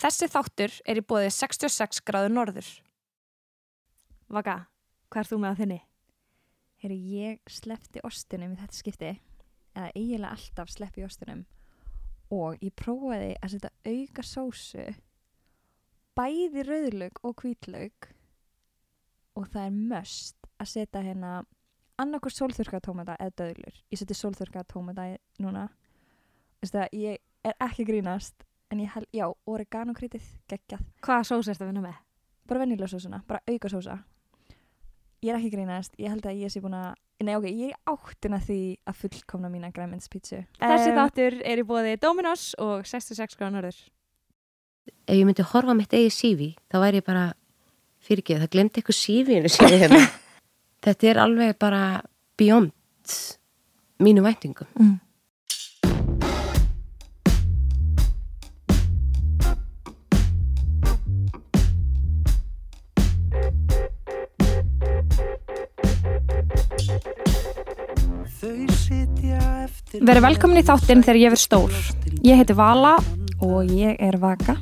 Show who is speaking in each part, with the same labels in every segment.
Speaker 1: Þessi þáttur er í bóðið 66 gráður norður.
Speaker 2: Vaka, hvað er þú með á þinni?
Speaker 3: Heyri, ég sleppti ostinum í þetta skipti eða eiginlega alltaf sleppi ostinum og ég prófaði að setja auka sósu bæði rauðlaug og hvítlaug og það er möst að setja hérna annarkur sólþurka tómata eða döðlur ég seti sólþurka tómata núna ég er ekki að grínast en ég held, já, oregano krytið geggjað,
Speaker 2: Hvaða sós ertu að vinna með?
Speaker 3: bara venjulega sósuna, bara auka sósa ég er ekki að grínast, ég held að ég sé búin að nei ok, ég er í áttina því að fullkomna mína græmindspítsu
Speaker 2: Þessi þáttur er í bóði Dominos og 66 gráður norður.
Speaker 4: ef ég myndi horfa mitt eigið sífi þá væri ég bara fyrirgeð, það glemdi eitthvað sífinu sinni hérna. þetta er alveg bara beyond mínu væntingum
Speaker 3: mm.
Speaker 1: Verið velkomin í þáttinn þegar ég verð stór. Ég heiti Vala
Speaker 3: og ég er vaka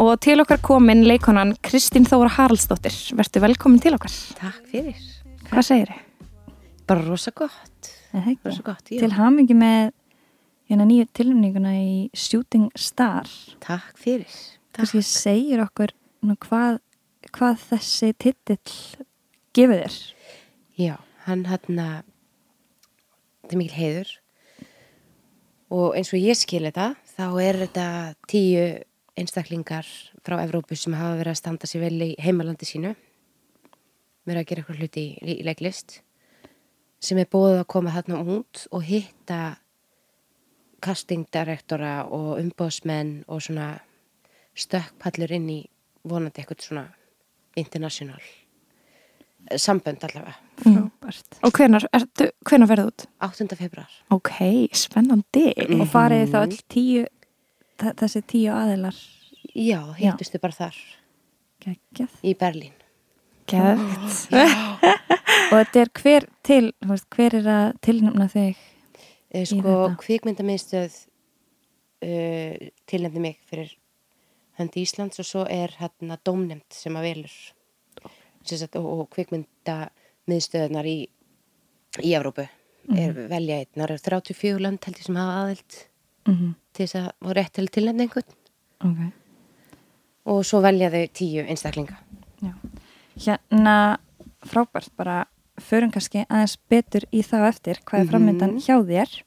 Speaker 1: og til okkar komin leikonan Kristín Þóra Haraldsdóttir. Vertu velkomin til okkar.
Speaker 4: takk fyrir,
Speaker 1: Hvað segir þið?
Speaker 4: bara rosa gott
Speaker 3: það
Speaker 4: rosa gott,
Speaker 3: til hamingi með hérna nýju tilnefninguna í Shooting Star
Speaker 4: takk fyrir takk.
Speaker 3: kannski segir okkur nú, hvað, hvað þessi titill gefur þér
Speaker 4: já, hann hann þetta er mikil heiður og eins og ég skil þetta þá er þetta tíu einstaklingar frá Evrópu sem hafa verið að standa sér vel í heimalandi sínu verið að gera eitthvað hluti í, í leiklist sem er búið að koma þarna út og hitta castingdirektora og umbóðsmenn og svona stökkpallur inn í vonandi eitthvað svona international sambönd allavega
Speaker 3: frábært
Speaker 1: Og hvenar, ertu, hvenar verðu út?
Speaker 4: 8. februar
Speaker 1: Ok, spennandi.
Speaker 4: Mm.
Speaker 3: og farið þá öll tíu þessi tíu aðilar
Speaker 4: Já, hittustu bara þar
Speaker 3: geggjað
Speaker 4: í Berlín
Speaker 1: Gæðt.
Speaker 3: og þetta er hver til þú veist, hver er að tilnefna þig
Speaker 4: Eh,
Speaker 3: Í
Speaker 4: Sko, kvikmyndamiðstöð uh, tilnefndi mig fyrir höndi Íslands og svo er hérna dómnefnd sem að velur og, og kvikmyndamiðstöðunar í, í Evrópu. Er velja einn, það eru 34 lönd held ég sem hafa aðild
Speaker 3: mm
Speaker 4: til þess að og rétt til tilnefningu
Speaker 3: okay.
Speaker 4: og svo velja þau tíu einstaklinga.
Speaker 3: Hérna frábært bara förum kannski aðeins betur í það á eftir hvað er
Speaker 4: Mhm.
Speaker 3: framöndan hjá þér.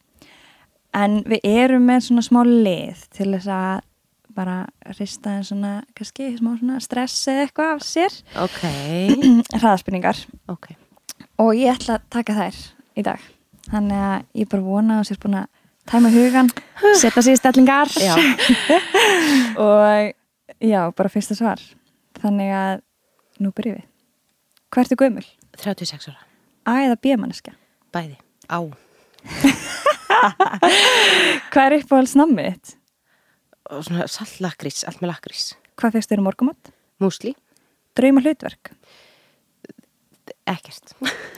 Speaker 3: En við erum með svona smá lið til þess að bara rista en svona kannski smá svona stress eða eitthvað af sér.
Speaker 4: Ok,
Speaker 3: hraðaspurningar.
Speaker 4: Ok
Speaker 3: og ég ætla að taka þær í dag þannig að ég bara vona að sér búin að tæma hugan
Speaker 1: Setta sig í stellingar.
Speaker 4: Já,
Speaker 3: og já, bara fyrsta svar þannig að nú byrjum við hvað ertu gömul?
Speaker 4: 36 ára,
Speaker 3: A eða B manneska?
Speaker 4: bæði, á
Speaker 3: Hvað er uppáhalds nammið þitt?
Speaker 4: og svona sallakrís, allt með lakrís
Speaker 3: Hvað fegst þér um morgumótt?
Speaker 4: Músli,
Speaker 3: Drauma hlutverk?
Speaker 4: Ekkert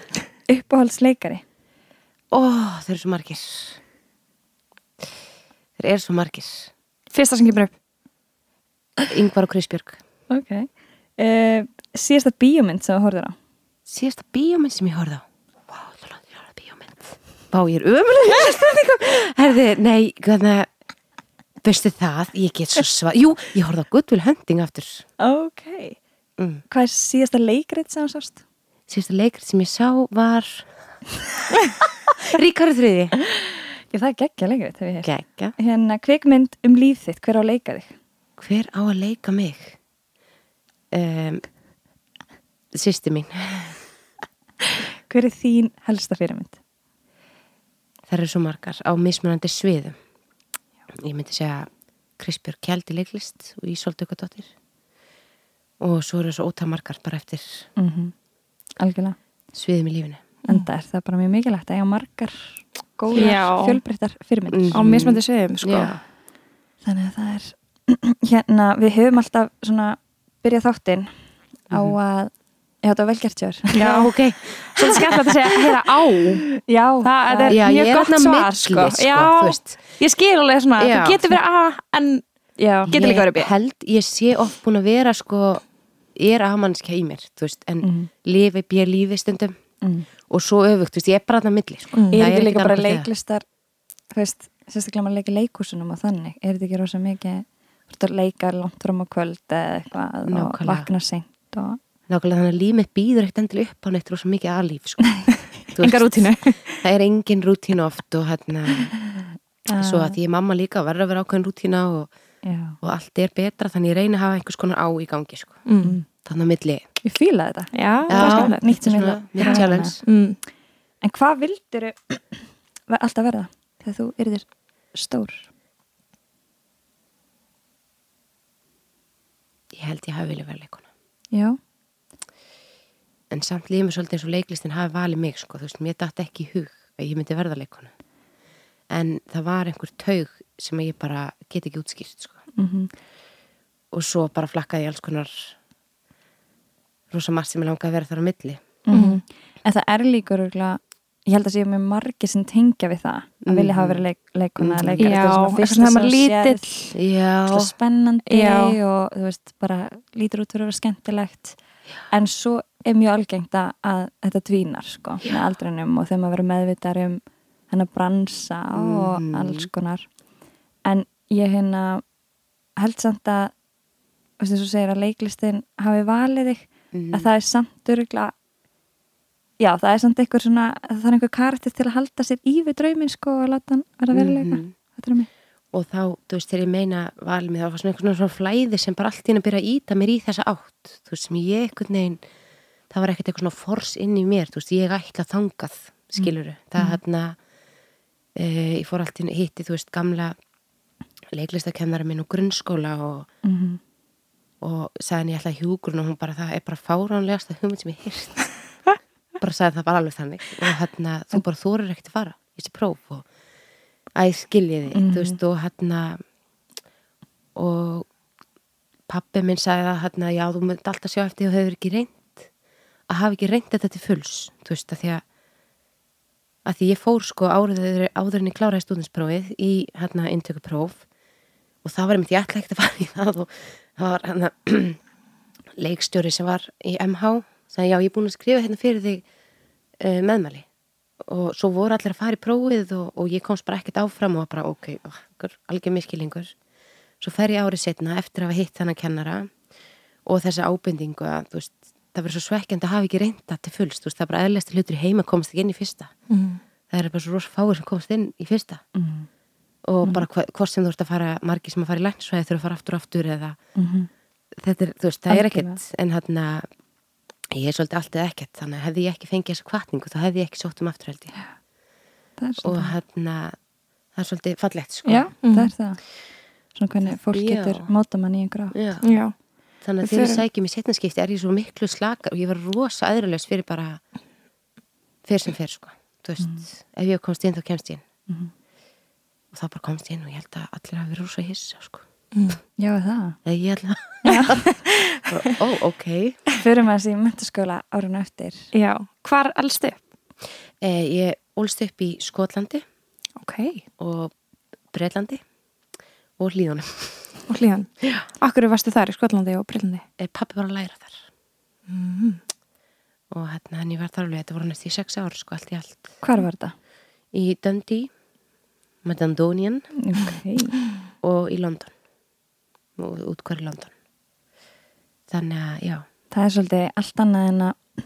Speaker 3: Uppáhalds leikari?
Speaker 4: Ó, þeir eru svo margir. Þeir eru svo margir.
Speaker 1: Fyrsta sem kemur upp.
Speaker 4: Yngvar og Krisbjörg.
Speaker 3: Ok uh, Síðasta bíómynd sem þú horfður á?
Speaker 4: Síðasta bíómynd sem ég horfði á. Vá, er langt ég horfði á bíómynd. Vá, ég er ömulega. Herði, nei, hvernig, veistu það, ég get svo svað. Jú, ég horfði á Good Will Hunting aftur.
Speaker 3: Ok
Speaker 4: Mm.
Speaker 3: Hvað er síðasta leikrit sem þú sást?
Speaker 4: Síðasta leikrið sem ég sá var Ríkari þriði.
Speaker 3: Já, það er geggja leikrit hef ég heyrt.
Speaker 4: Gekka.
Speaker 3: Hérna, kvikmynd um líf þitt, hver á að leika þig?
Speaker 4: Hver á að leika mig? Um, Sýsti mín.
Speaker 3: Hver er þín helsta fyrirmynd?
Speaker 4: Það eru svo margar á mismunandi sviðum. Ég myndi segja Krispjörg Kjaldi leiklist og Ísoldi Ykadóttir. Og svo eru svo ótal margar bara eftir
Speaker 3: Mm Algjörlega
Speaker 4: sviðum í lífinu.
Speaker 3: Enda er það bara mjög mikilvægt að eiga margar góðar, fjölbreyttar fyrirmyndir.
Speaker 4: Mm.
Speaker 1: Á mismöndi sviðum, sko.
Speaker 3: Þannig að það er hérna, við höfum alltaf svona byrjað þáttinn á að já, þetta var vel gert sér
Speaker 1: Já,
Speaker 4: ok.
Speaker 1: Svolítið skemmtilegt að segja, heyra á.
Speaker 3: já,
Speaker 1: Það er
Speaker 4: Já,
Speaker 1: mjög
Speaker 4: ég
Speaker 1: gott svar, sko.
Speaker 4: sko.
Speaker 1: Ég skil alveg svona,
Speaker 4: Já.
Speaker 1: þú getur verið A, en
Speaker 3: Já,
Speaker 2: Getur líka verið B.
Speaker 4: Ég held, ég sé oft búin að vera sko, er aðmannskja í mér, þú veist, en
Speaker 3: Mhm.
Speaker 4: lifi björ lífi stundum
Speaker 3: mm.
Speaker 4: og svo öfugt, þú veist, ég er bara þarna milli, sko.
Speaker 2: Mm.
Speaker 3: Er
Speaker 4: Það
Speaker 3: ekki líka bara leiklistar þú veist, sérstaklega maður leikir leikúsunum og þannig, er þetta ekki rosa mikið þú ert að leika langt fram á kvöld eða eitthvað og vakna seint og
Speaker 4: Nákvæmlega þannig að líf mitt býður ekkert endilega upp á neitt rosa mikið aðlíf, sko. Þú
Speaker 2: Enga
Speaker 4: veist,
Speaker 2: rútínu.
Speaker 4: Það er engin rútínu oft og hérna,
Speaker 3: Ah,
Speaker 4: svo að því ég er mamma líka verður að vera ákveðin rútína og,
Speaker 3: já,
Speaker 4: og allt er betra, þannig ég reyna að hafa einhvers konar á í gangi, sko.
Speaker 2: Mm.
Speaker 4: Þannig að milli,
Speaker 3: ég fíla þetta
Speaker 2: Já,
Speaker 4: Já.
Speaker 2: er
Speaker 3: nýtt sem ég
Speaker 4: challenge.
Speaker 2: Mm.
Speaker 3: en hvað vildur alltaf verða þegar þú yrðir stór
Speaker 4: Ég held ég hafi viljað vera leikona.
Speaker 3: já,
Speaker 4: En samt lífið mér svolítið eins og leiklistin hafi valið mig, sko. Þú veist, mér dætt ekki í hug að ég myndi verða leikona. En það var einhver taug sem ég bara get ekki útskýrt, sko.
Speaker 3: mm
Speaker 4: Og svo bara flakkaði alls konar rosa margt sem ég langaði að vera þar á milli.
Speaker 3: Mhm. en það er líka örugglega- ég held að séu með margir sem tengja við það að vilja hafa verið leik, leikona
Speaker 4: Mhm.
Speaker 3: eða leikari,
Speaker 2: Já,
Speaker 3: fyrsta
Speaker 2: sem maður lítill.
Speaker 4: Já,
Speaker 3: spennandi
Speaker 2: Já.
Speaker 3: og þú veist, bara lítur út fyrir að vera skemmtilegt en svo er mjög algengt að, þetta dvínar sko, með aldrinum og þegar maður verður meðvitar um hennar bransa og
Speaker 4: Mhm.
Speaker 3: alls konar. En ég hérna held samt að þú veist, þess að segir að leiklistin hafi valið þig
Speaker 4: Mhm.
Speaker 3: að það er samt örugla já, það er samt einhver svona það er einhver karakter til að halda sér í við drauminn sko og láta hann vera veruleika.
Speaker 4: Mhm.
Speaker 3: þetta er mér
Speaker 4: og þá, þú veist, þegar ég meina valið mig, það var svona einhvern svona flæði sem bara allt í henni byrja að íta mér í þessa átt. Þú veist, sem ég einhvern veginn það var ekkert eitthvað svona fors inn í mér. Þú veist, ég ætla þangað, skiluru það hérna e, ég fór allt í henni hitti, þú veist, gamla leiklistakennara minn og grunnskóla og,
Speaker 3: mm -hmm.
Speaker 4: og sagði henni ég ætla hjúgrun og hún bara, það er bara fáránlegasta hugmynd sem ég hýrt bara sagði það bara alveg þannig og hérna, þú bara þorir ekkert að fara í þessi próf og æ, skiljiði,
Speaker 3: Mhm.
Speaker 4: þú veist, og hérna og pappi minn sagði að hérna, já, þú myndi alltaf sjá eftir þú hefur ekki reynd að hafa ekki reynd þetta til fulls þú veist, að því að að því ég fór sko áður en ég kláraði stúdinsprófið í hérna inntökupróf. Og það var einmitt ég ætla ekkert að fara í það og það var hérna leikstjóri sem var í MH sagði já ég er búin að skrifa hérna fyrir þig uh, meðmæli. Og svo voru allir að fara í prófið og, og ég komst bara ekkert áfram og bara ok, oh, algjör miskilingur svo fer ég árið setna eftir að hafa hitt þannig kennara og þessa ábendingu að þú veist, það verður svo svekkjandi að hafa ekki reynda til fullst, þú veist, það er bara eðlæsti hlutur í heima komast ekki inn í fyrsta
Speaker 2: Mm.
Speaker 4: það er bara svo rosa fáir sem komast inn í fyrsta
Speaker 3: Mm
Speaker 4: og bara hva, hvort sem þú ert að fara margir sem að fara í lænsvæði þurfa að fara aftur og aftur eða
Speaker 3: -hmm.
Speaker 4: þetta er, þú veist, það er ekkert en hérna ég er svolítið alltaf ekkert, þannig að hefði ég ekki fengið þessa kvartningu, þá hefði ég ekki sótt um aftur held ég og
Speaker 3: svona
Speaker 4: hérna það er svolítið fallegt sko
Speaker 3: já,
Speaker 2: Mhm.
Speaker 3: það er það svona hvernig fólk
Speaker 4: Já.
Speaker 3: getur móta mann í einhver á
Speaker 4: Já.
Speaker 2: Já.
Speaker 4: Þannig að þegar ég sækjum í setnaskipti er ég svo miklu slakar og ég var rosa aðralaus fyrir bara fyrir sem fyrir sko. Veist, ef ég komst inn þá kemst ég inn.
Speaker 3: Mhm.
Speaker 4: og þá bara komst ég inn og ég held að allir hafi verið rosa hissa sko.
Speaker 3: Já, er það?
Speaker 4: Eða ég held að ó, ok.
Speaker 3: Fyrir maður þessi mentaskóla árun eftir.
Speaker 2: Já. Hvar alls þau?
Speaker 4: eh, ég ólst upp í Skotlandi
Speaker 2: Ok.
Speaker 4: og Breitlandi og Hlíðunum
Speaker 2: Og hlýðan. Akkur varstu þar í Skotlandi og Bryllandi?
Speaker 4: eh, pappi var að læra þar?
Speaker 2: Mm.
Speaker 4: og hérna hann ég var þar alveg, þetta voru næst í sex ár sko allt í allt.
Speaker 3: Hvar var þetta?
Speaker 4: í Dundee með Dundonian
Speaker 3: ok,
Speaker 4: og í London. Og út hver í London. Þannig að já.
Speaker 3: Það er svolítið allt annað en að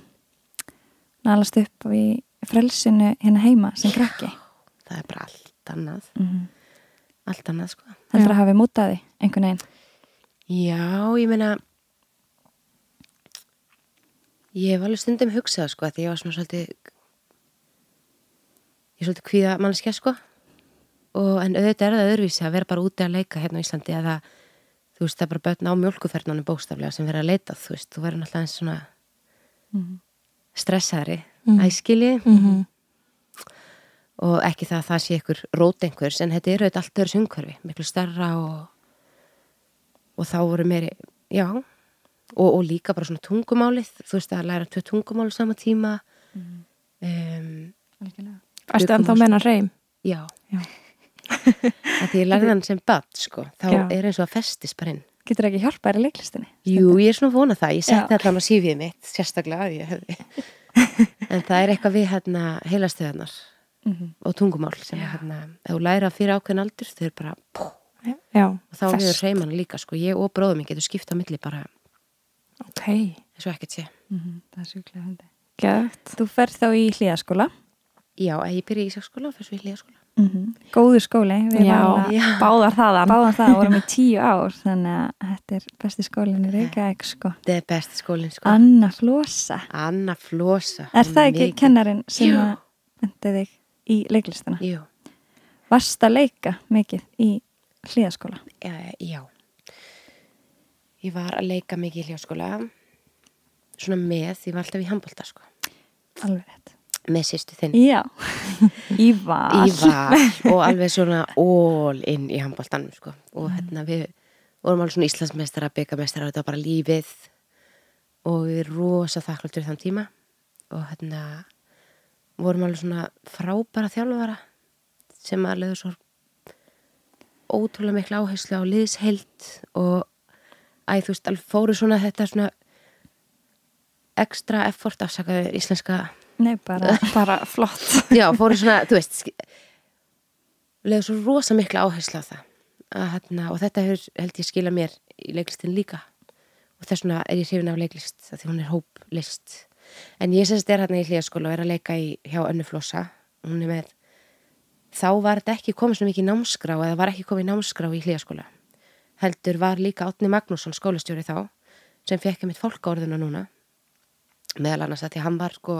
Speaker 3: nálast upp í frelsinu hérna heima sem krakki.
Speaker 4: Það er bara allt annað.
Speaker 3: Mm
Speaker 4: allt annað sko
Speaker 3: heldur að hafi mútaði einhvern veginn
Speaker 4: já, ég meina ég hef alveg stundum hugsað sko því ég var svona svolítið ég er svolítið kvíða mannskja sko og en auðvitað er það öðruvísi að vera bara úti að leika hérna á Íslandi eða þú veist það er bara börn á mjölkuferðnánum bóstaflega sem vera að leita þú veist, þú verður náttúrulega eins svona
Speaker 3: Mhm.
Speaker 4: stressaðri
Speaker 2: Mhm.
Speaker 4: mm. æskili
Speaker 2: Mm -hmm.
Speaker 4: Og ekki það að það sé ykkur rót einhvers en þetta eru auðvitað allt öðru sungkörfi miklu starra og og þá voru meiri, já og, og líka bara svona tungumálið þú veist að læra tvö tungumál á sama tíma um,
Speaker 3: Algjörlega.
Speaker 2: Varstu ennþá með hennar reym?
Speaker 4: já
Speaker 2: Já.
Speaker 4: að því ég lærði hann sem bad sko, þá
Speaker 1: Já.
Speaker 4: er eins og að festist bara inn
Speaker 3: Getur ekki hjálpa þér í leiklistinni?
Speaker 4: Jú, ég er svona að vona það, ég
Speaker 3: Já.
Speaker 4: allan á sífið mitt sérstaklega að ég hefði en það er eitthvað við hérna heilastöðarnar
Speaker 3: Mhm.
Speaker 4: og tungumál sem er hérna, ef þú læra fyrir ákveðin aldur þau eru bara, pú,
Speaker 1: Já,
Speaker 4: og þá við reyman líka sko, ég og bróðum minn getur skipt á milli bara
Speaker 1: Ok,
Speaker 4: eins og ekkert sé
Speaker 3: Mhm, Það er sjúklega hundi.
Speaker 1: gett.
Speaker 3: Þú ferð þá í hlíðaskóla.
Speaker 4: Já, ég byrja í Ísaksskóla og fyrir svo í Líðaskóla
Speaker 3: Góður skóli. Við
Speaker 1: Já,
Speaker 4: Já.
Speaker 1: báðar þaðan.
Speaker 3: Báðum það, vorum í tíu ár, þannig að þetta er besti skólinn í Reykjavík, sko.
Speaker 4: Þetta er besti skólinn sko
Speaker 3: Anna Flosa.
Speaker 4: Anna Flosa
Speaker 3: Er það ekki kennarinn sem að menti þig í leiklistina?
Speaker 4: Jú,
Speaker 3: Varst að leika mikið í hlíðaskóla?
Speaker 4: já, já Ég var að leika mikið í hljóskóla svona með, ég var alltaf í handbolta sko
Speaker 3: Alveg rétt.
Speaker 4: með sýstu þinn
Speaker 3: Já, í val.
Speaker 4: og alveg svona all in í handbóltanum sko. og hérna við vorum alveg svona Íslandsmeistara, byggamestara þetta var bara lífið og við erum rosa þakkláttur í þann tíma og hérna vorum alveg svona frábæra þjálfara sem að leiður svo ótrúlega mikla áherslu á liðsheild og æ, þú veist, alveg fóru svona þetta svona ekstra effort afsakaði íslenska.
Speaker 3: Nei, bara,
Speaker 1: Bara flott.
Speaker 4: Já, fóru svona, þú veist leður svo rosa mikla áherslu á það. Að, hérna, og þetta hefur, held ég skila mér í leiklistin líka. Og þess vegna er ég hrifin af leiklist því hún er hóplist en ég sérst er hérna í hlýjaskóla og er að leika í, hjá Önnu Flossa. Hún er með þá var þetta ekki komið svo mikið námskrá eða var ekki komið námskrá í hlýjaskóla heldur var líka Átni Magnússon skólastjóri þá sem fekk mitt fólkaorðuna núna. Meðal annars að því hann var sko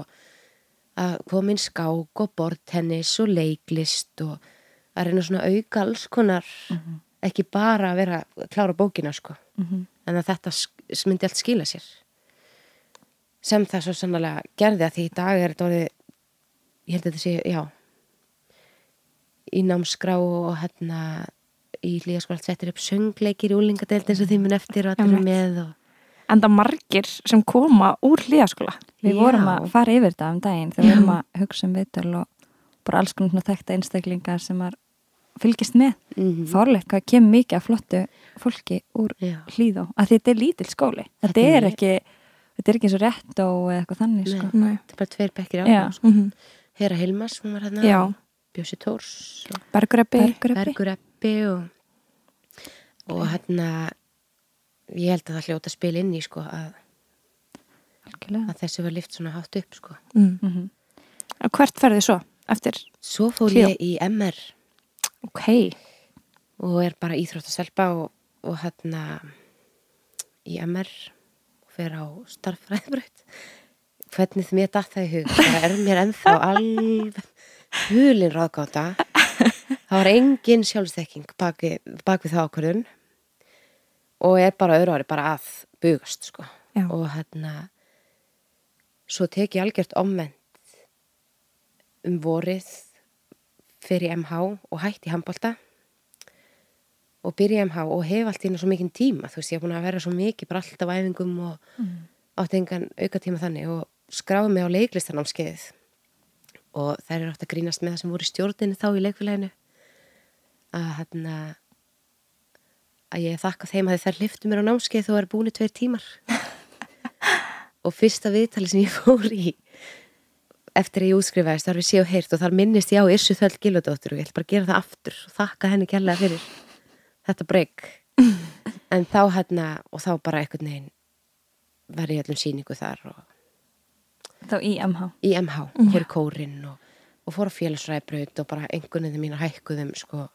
Speaker 4: að koma inn skák og bortennis og leiklist og að reyna svona auka alls konar ekki bara að vera að klára bókina sko. En að þetta myndi allt skila sér sem það svo sannlega gerði að því í dag er þetta orðið ég held að þetta sé, já í námskrá og hérna í hlýjaskóla settir upp söngleikir í úlingadeild eins og því mun eftir og allir með og
Speaker 1: En það margir sem koma úr hlýjaskóla.
Speaker 3: við
Speaker 4: Já.
Speaker 3: vorum að fara yfir þetta um daginn þegar við vorum að hugsa um viðtöl og bara alls konar þekkta einstaklingar sem fylgist með.
Speaker 4: mm
Speaker 3: Fárlegt hvað kemur mikið af flottu fólki úr
Speaker 4: já,
Speaker 3: hlýðó. Að þetta er lítill skóli. Þetta
Speaker 4: Þetta er
Speaker 3: ekki, þetta er ekki eins og rétt og eitthvað þannig,
Speaker 4: Nei.
Speaker 3: sko.
Speaker 1: Nei.
Speaker 4: þetta er bara tveir bekkir á sko.
Speaker 1: Mm
Speaker 4: Hera Hilmas, hún var hérna
Speaker 1: Já,
Speaker 4: Bjössi Tórs og
Speaker 1: Bergreppi.
Speaker 3: Bergur uppi.
Speaker 4: Bergur Eppi og, og hérna ég held að það hljóta að spila inn í sko að, að þessu var lift svona hátt upp sko
Speaker 1: Mm.
Speaker 3: Mhm.
Speaker 1: Og Hvert ferði svo eftir?
Speaker 4: svo fór
Speaker 1: Hljó.
Speaker 4: ég í MR
Speaker 1: Ok.
Speaker 4: og er bara íþrótt að svelpa og, og hérna í MR fer á starffræðibraut hvernig mér datt það í hug það er mér ennþá alveg hulin ráðgáta. Það var engin sjálfstekking bak við, bak við það ákvörðun og er bara öðru ári bara að bugast sko.
Speaker 1: Já.
Speaker 4: og hérna svo tek ég algjört omment um vorið fyrir MH og hætti handbolta og byrja MH og hef allt í hennar svo mikinn tíma. Þú veist ég er búin að vera svo mikið bara alltaf æfingum og átti engan auka tíma þannig og skráði mig á leiklistanámskeiðið. Og þær eru átt að grínast með það sem voru í stjórninu þá í leikfélaginu. Að hérna að ég þakka þeim að þær liftu mér á námskeið þó er búinu tveir tímar. Og fyrsta viðtali sem ég fór í eftir að ég útskrifaðist þar við séu heyrt og þar minnist ég á Irsu Þöld Gilvadóttur og ég ætla bara að gera það aftur og þakka henni kærlega fyrir þetta breyk en þá hérna og þá bara einhvern veginn var ég öllum sýningu þar og
Speaker 3: Þá í MH.
Speaker 4: í MH, fór í kórin og, og fór á félagsræðbraut og bara einhvern veginn mína hækkuðum sko,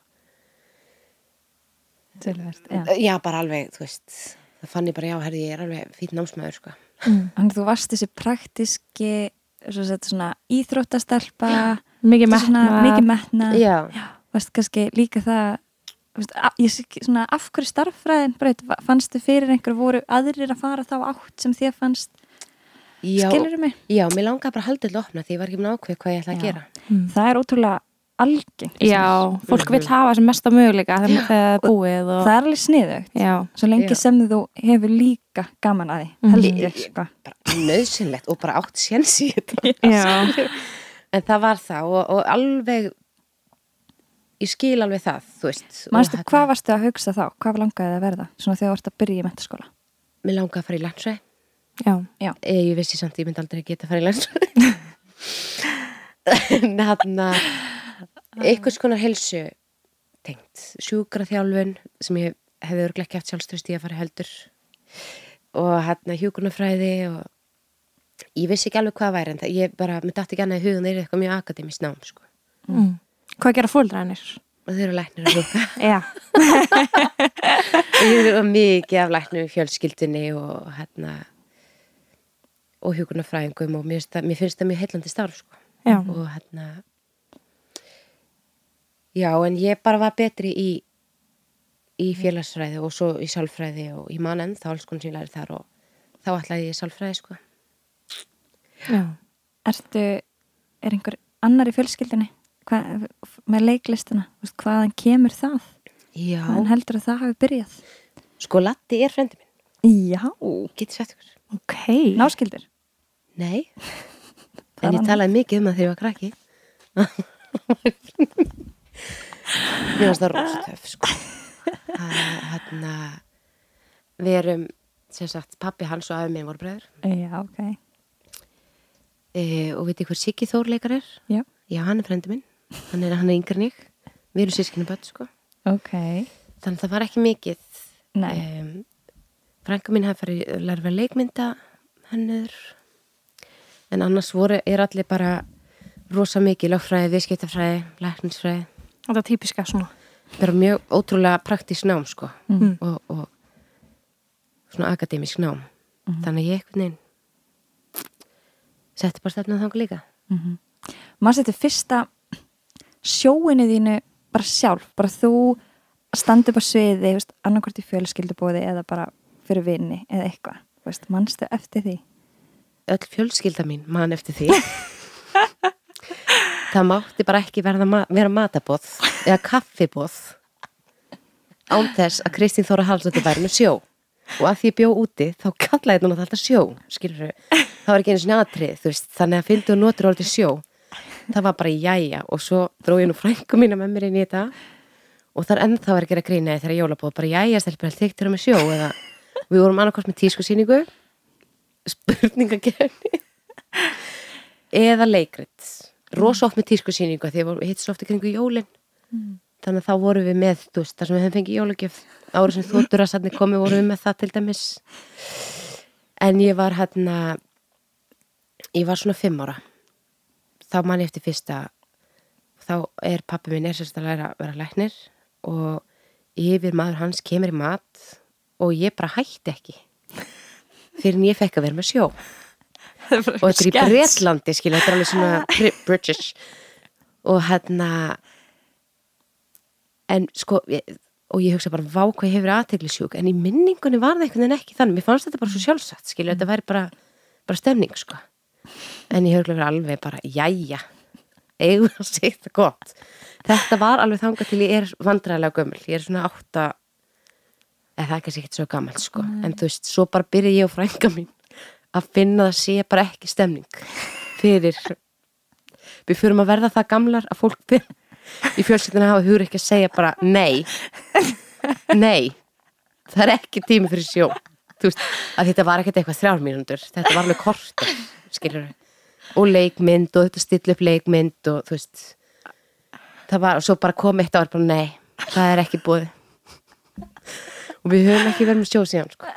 Speaker 3: Tölvert, já.
Speaker 4: já bara alveg, þú veist það fann ég bara, já, herði, ég er alveg fýtt námsmaður sko.
Speaker 3: Þannig þú varst þessi praktiski svo sett, svona íþróttastelpa
Speaker 1: Mikið metna.
Speaker 3: mikið metna
Speaker 4: já,
Speaker 3: varst kannski líka það svona af hverju starffræðin braut, Va- fannstu fyrir einhver voru aðrir að fara þá átt sem þér fannst?
Speaker 4: Já,
Speaker 3: skilur mig?
Speaker 4: já, mér langaði bara að halda þetta opna því ég var ekki með ákveð hvað ég ætla að
Speaker 3: Já.
Speaker 4: gera.
Speaker 3: Það er ótrúlega algengt
Speaker 1: Já, fólk vil hafa sem mesta möguleika þegar það er búið og...
Speaker 3: það er alveg sniðugt.
Speaker 1: Já,
Speaker 3: svo lengi
Speaker 4: Já.
Speaker 3: sem þú hefur líka gaman að því
Speaker 1: Mhm.
Speaker 3: held
Speaker 4: Ég-
Speaker 3: ég sko.
Speaker 4: Bara nöðsynlegt og bara átt séns í þetta.
Speaker 1: Já,
Speaker 4: en það var það og, og alveg ég skil alveg það, þú veist og
Speaker 3: Manstu,
Speaker 4: hérna,
Speaker 3: hvað varstu að hugsa þá? Hvað langaði það að verða? Svona þegar þú ert að byrja í mentaskóla.
Speaker 4: Mér langaði að fara í landsræði
Speaker 1: Já,
Speaker 4: Eh, Ég vissi samt að ég myndi aldrei geta að fara í landsræði En hérna einhvers konar helsu tengt, sjúkraþjálfun sem ég hefði örglega ekki haft sjálfströst í að fara heldur og hérna hjúkunarfræði og ég vissi ekki alveg hvað væri en það, ég bara, mér dætti ekki annað í hugun þeir eru eitthvað mjög akademist nám sko.
Speaker 1: mm. Hvað gera fóldræðinir?
Speaker 4: og þeir eru læknir sjúka
Speaker 1: Já,
Speaker 4: og ég eru mikið af læknum í fjölskyldunni og hérna og hjúkunarfræðingum og mér, finnst það- mjög heillandi starf sko.
Speaker 1: já,
Speaker 4: og hérna já en ég bara var betri í í félagsfræði og svo í sálfræði og í mann þá alls konar sem ég lærið þar og þá ætlaði ég í sálfræði sko
Speaker 1: já.
Speaker 3: Ertu, er einhver annar í fjölskyldinni? Hva, með leiklistina? Veist, hvaðan kemur það?
Speaker 4: já,
Speaker 3: Hvaðan heldur að það hafi byrjað?
Speaker 4: sko Latti er frendi minn
Speaker 3: Já.
Speaker 4: getið svett ykkur
Speaker 1: Ok,
Speaker 3: Náskildur?
Speaker 4: nei, en ég talaði mikið um það þegar ég var krakki mér finnst það rostöf sko hérna við erum sem sagt pappi hans og afi minn voru bræður
Speaker 3: Já, ok.
Speaker 4: e, og veitir hver Siggi Þór leikar er
Speaker 3: Já.
Speaker 4: já, hann er frendi minn hann er, hann er yngri en ég. Við erum sískinu börn sko.
Speaker 3: Ok.
Speaker 4: þannig að það var ekki mikið. Um, frænka mín hafði farið að læra að leikmynda hennur en annars voru, er allir bara rosa mikið lögfræði, viðskiptafræði lækningsfræði,
Speaker 1: þetta er típiska svona.
Speaker 4: Bara mjög ótrúlega praktísk nám sko.
Speaker 3: Mm.
Speaker 4: og, og svona akademisk nám. Þannig að ég einhvern veginn setti bara stefnað þanga líka.
Speaker 3: Maður setið fyrsta sjóinu þínu bara sjálf, bara þú standi upp á sviði, veist, annarkvort í fjölskyldubóði eða bara fyrir vinni eða eitthvað, mannstu eftir því?
Speaker 4: öll fjölskylda mín man eftir því. Það mátti bara ekki ma vera matabóð eða kaffibóð án þess að Kristín Þóra Halsdóttir væri með sjó. Og að því ég bjó úti þá kallaði þetta alltaf sjó skilur það var ekki einu sinni atrið þú veist, þannig að fyndu og notur orðið sjó það var bara jæja. Og svo dró ég nú frængu mína með mér inn í þetta. Og það er ennþá verið að gera grína þegar jólabóð bara jæja stelpur held þyktir með sjó eða við vorum annarkvæmt með tískusýningu. Spurningagerni eða leikrit. Rosa oft með tískusýningu því að hitt svo oft í kringu jólin. Þannig að þá vorum við með veist, þar sem við hefum fengið jólagjöf árið sem þóttur að sannig komið vorum við með það til dæmis. En ég var hérna ég var svona fimm ára þá man ég eftir fyrsta þá er pappi minn er sérst að læra að vera læknir og yfir maður hans kemur í mat og ég bara hætti ekki fyrir en ég fekk að vera með sjó. Og þetta er í Bretlandi skilja, þetta er alveg svona Bri- British. Og hérna en sko ég, og ég hugsa bara vá hvað hefur aðtegli sjúk en í minningunni var það einhvern veginn ekki þannig. Mér fannst þetta bara svo sjálfsagt skilja, þetta væri bara, bara stemning sko en ég höfðu verið alveg bara jæja, eigum að segja þetta gott? Þetta var alveg þangað til ég er vandræðilega gömul. Ég er svona átta eða það er kannski ekkert svo gammal sko. En þú veist, svo bara byrja ég og frænka mín að finna það sé bara ekki stemning fyrir við fyrum að verða það gamlar að fólk byrja í fjölskyldinu hafa hugur ekki að segja bara nei nei, það er ekki tími fyrir sjó. Þú veist, að þetta var ekkert eitthvað þrjár mínútur, þetta var alveg kortur skilur og leikmynd og þetta stilla upp leikmynd og þú veist það var, og svo bara kom eitt ár bara nei, það er ekki búið og við höfum ekki verið með sjó síðan sko.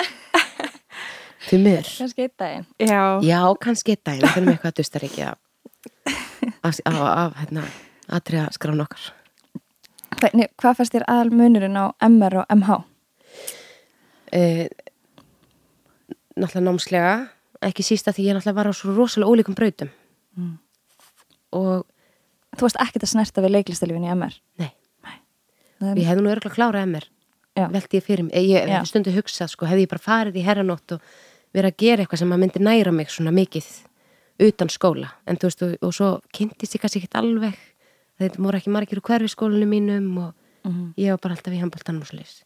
Speaker 4: Því miður.
Speaker 3: Kannski einn daginn.
Speaker 1: Já,
Speaker 4: Já, kannski einn daginn, það er með eitthvað dustar ekki af, af, hérna, atriða skrán okkar.
Speaker 3: Hvernig, hvað fannst þér aðal munurinn á MR og MH?
Speaker 4: Uh, náttúrulega námslega, ekki sísta því ég náttúrulega var á svo rosalega ólíkum brautum. Og,
Speaker 3: Þú varst ekkert að snerta við leiklistalífin í MR?
Speaker 4: nei,
Speaker 3: er-
Speaker 4: ég hefði nú örgulega klárað MR,
Speaker 3: Já.
Speaker 4: velti ég fyrir mig. Ég hef stundu hugsað, sko, hefði ég bara farið í herranótt og verið að gera eitthvað sem að myndi næra mig svona mikið utan skóla. En þú veist, og, og svo kynntist ég kannski ekkert alveg, þetta voru ekki margir úr hverfi mínum og
Speaker 3: Mhm.
Speaker 4: ég var bara alltaf í handbóltanum og slis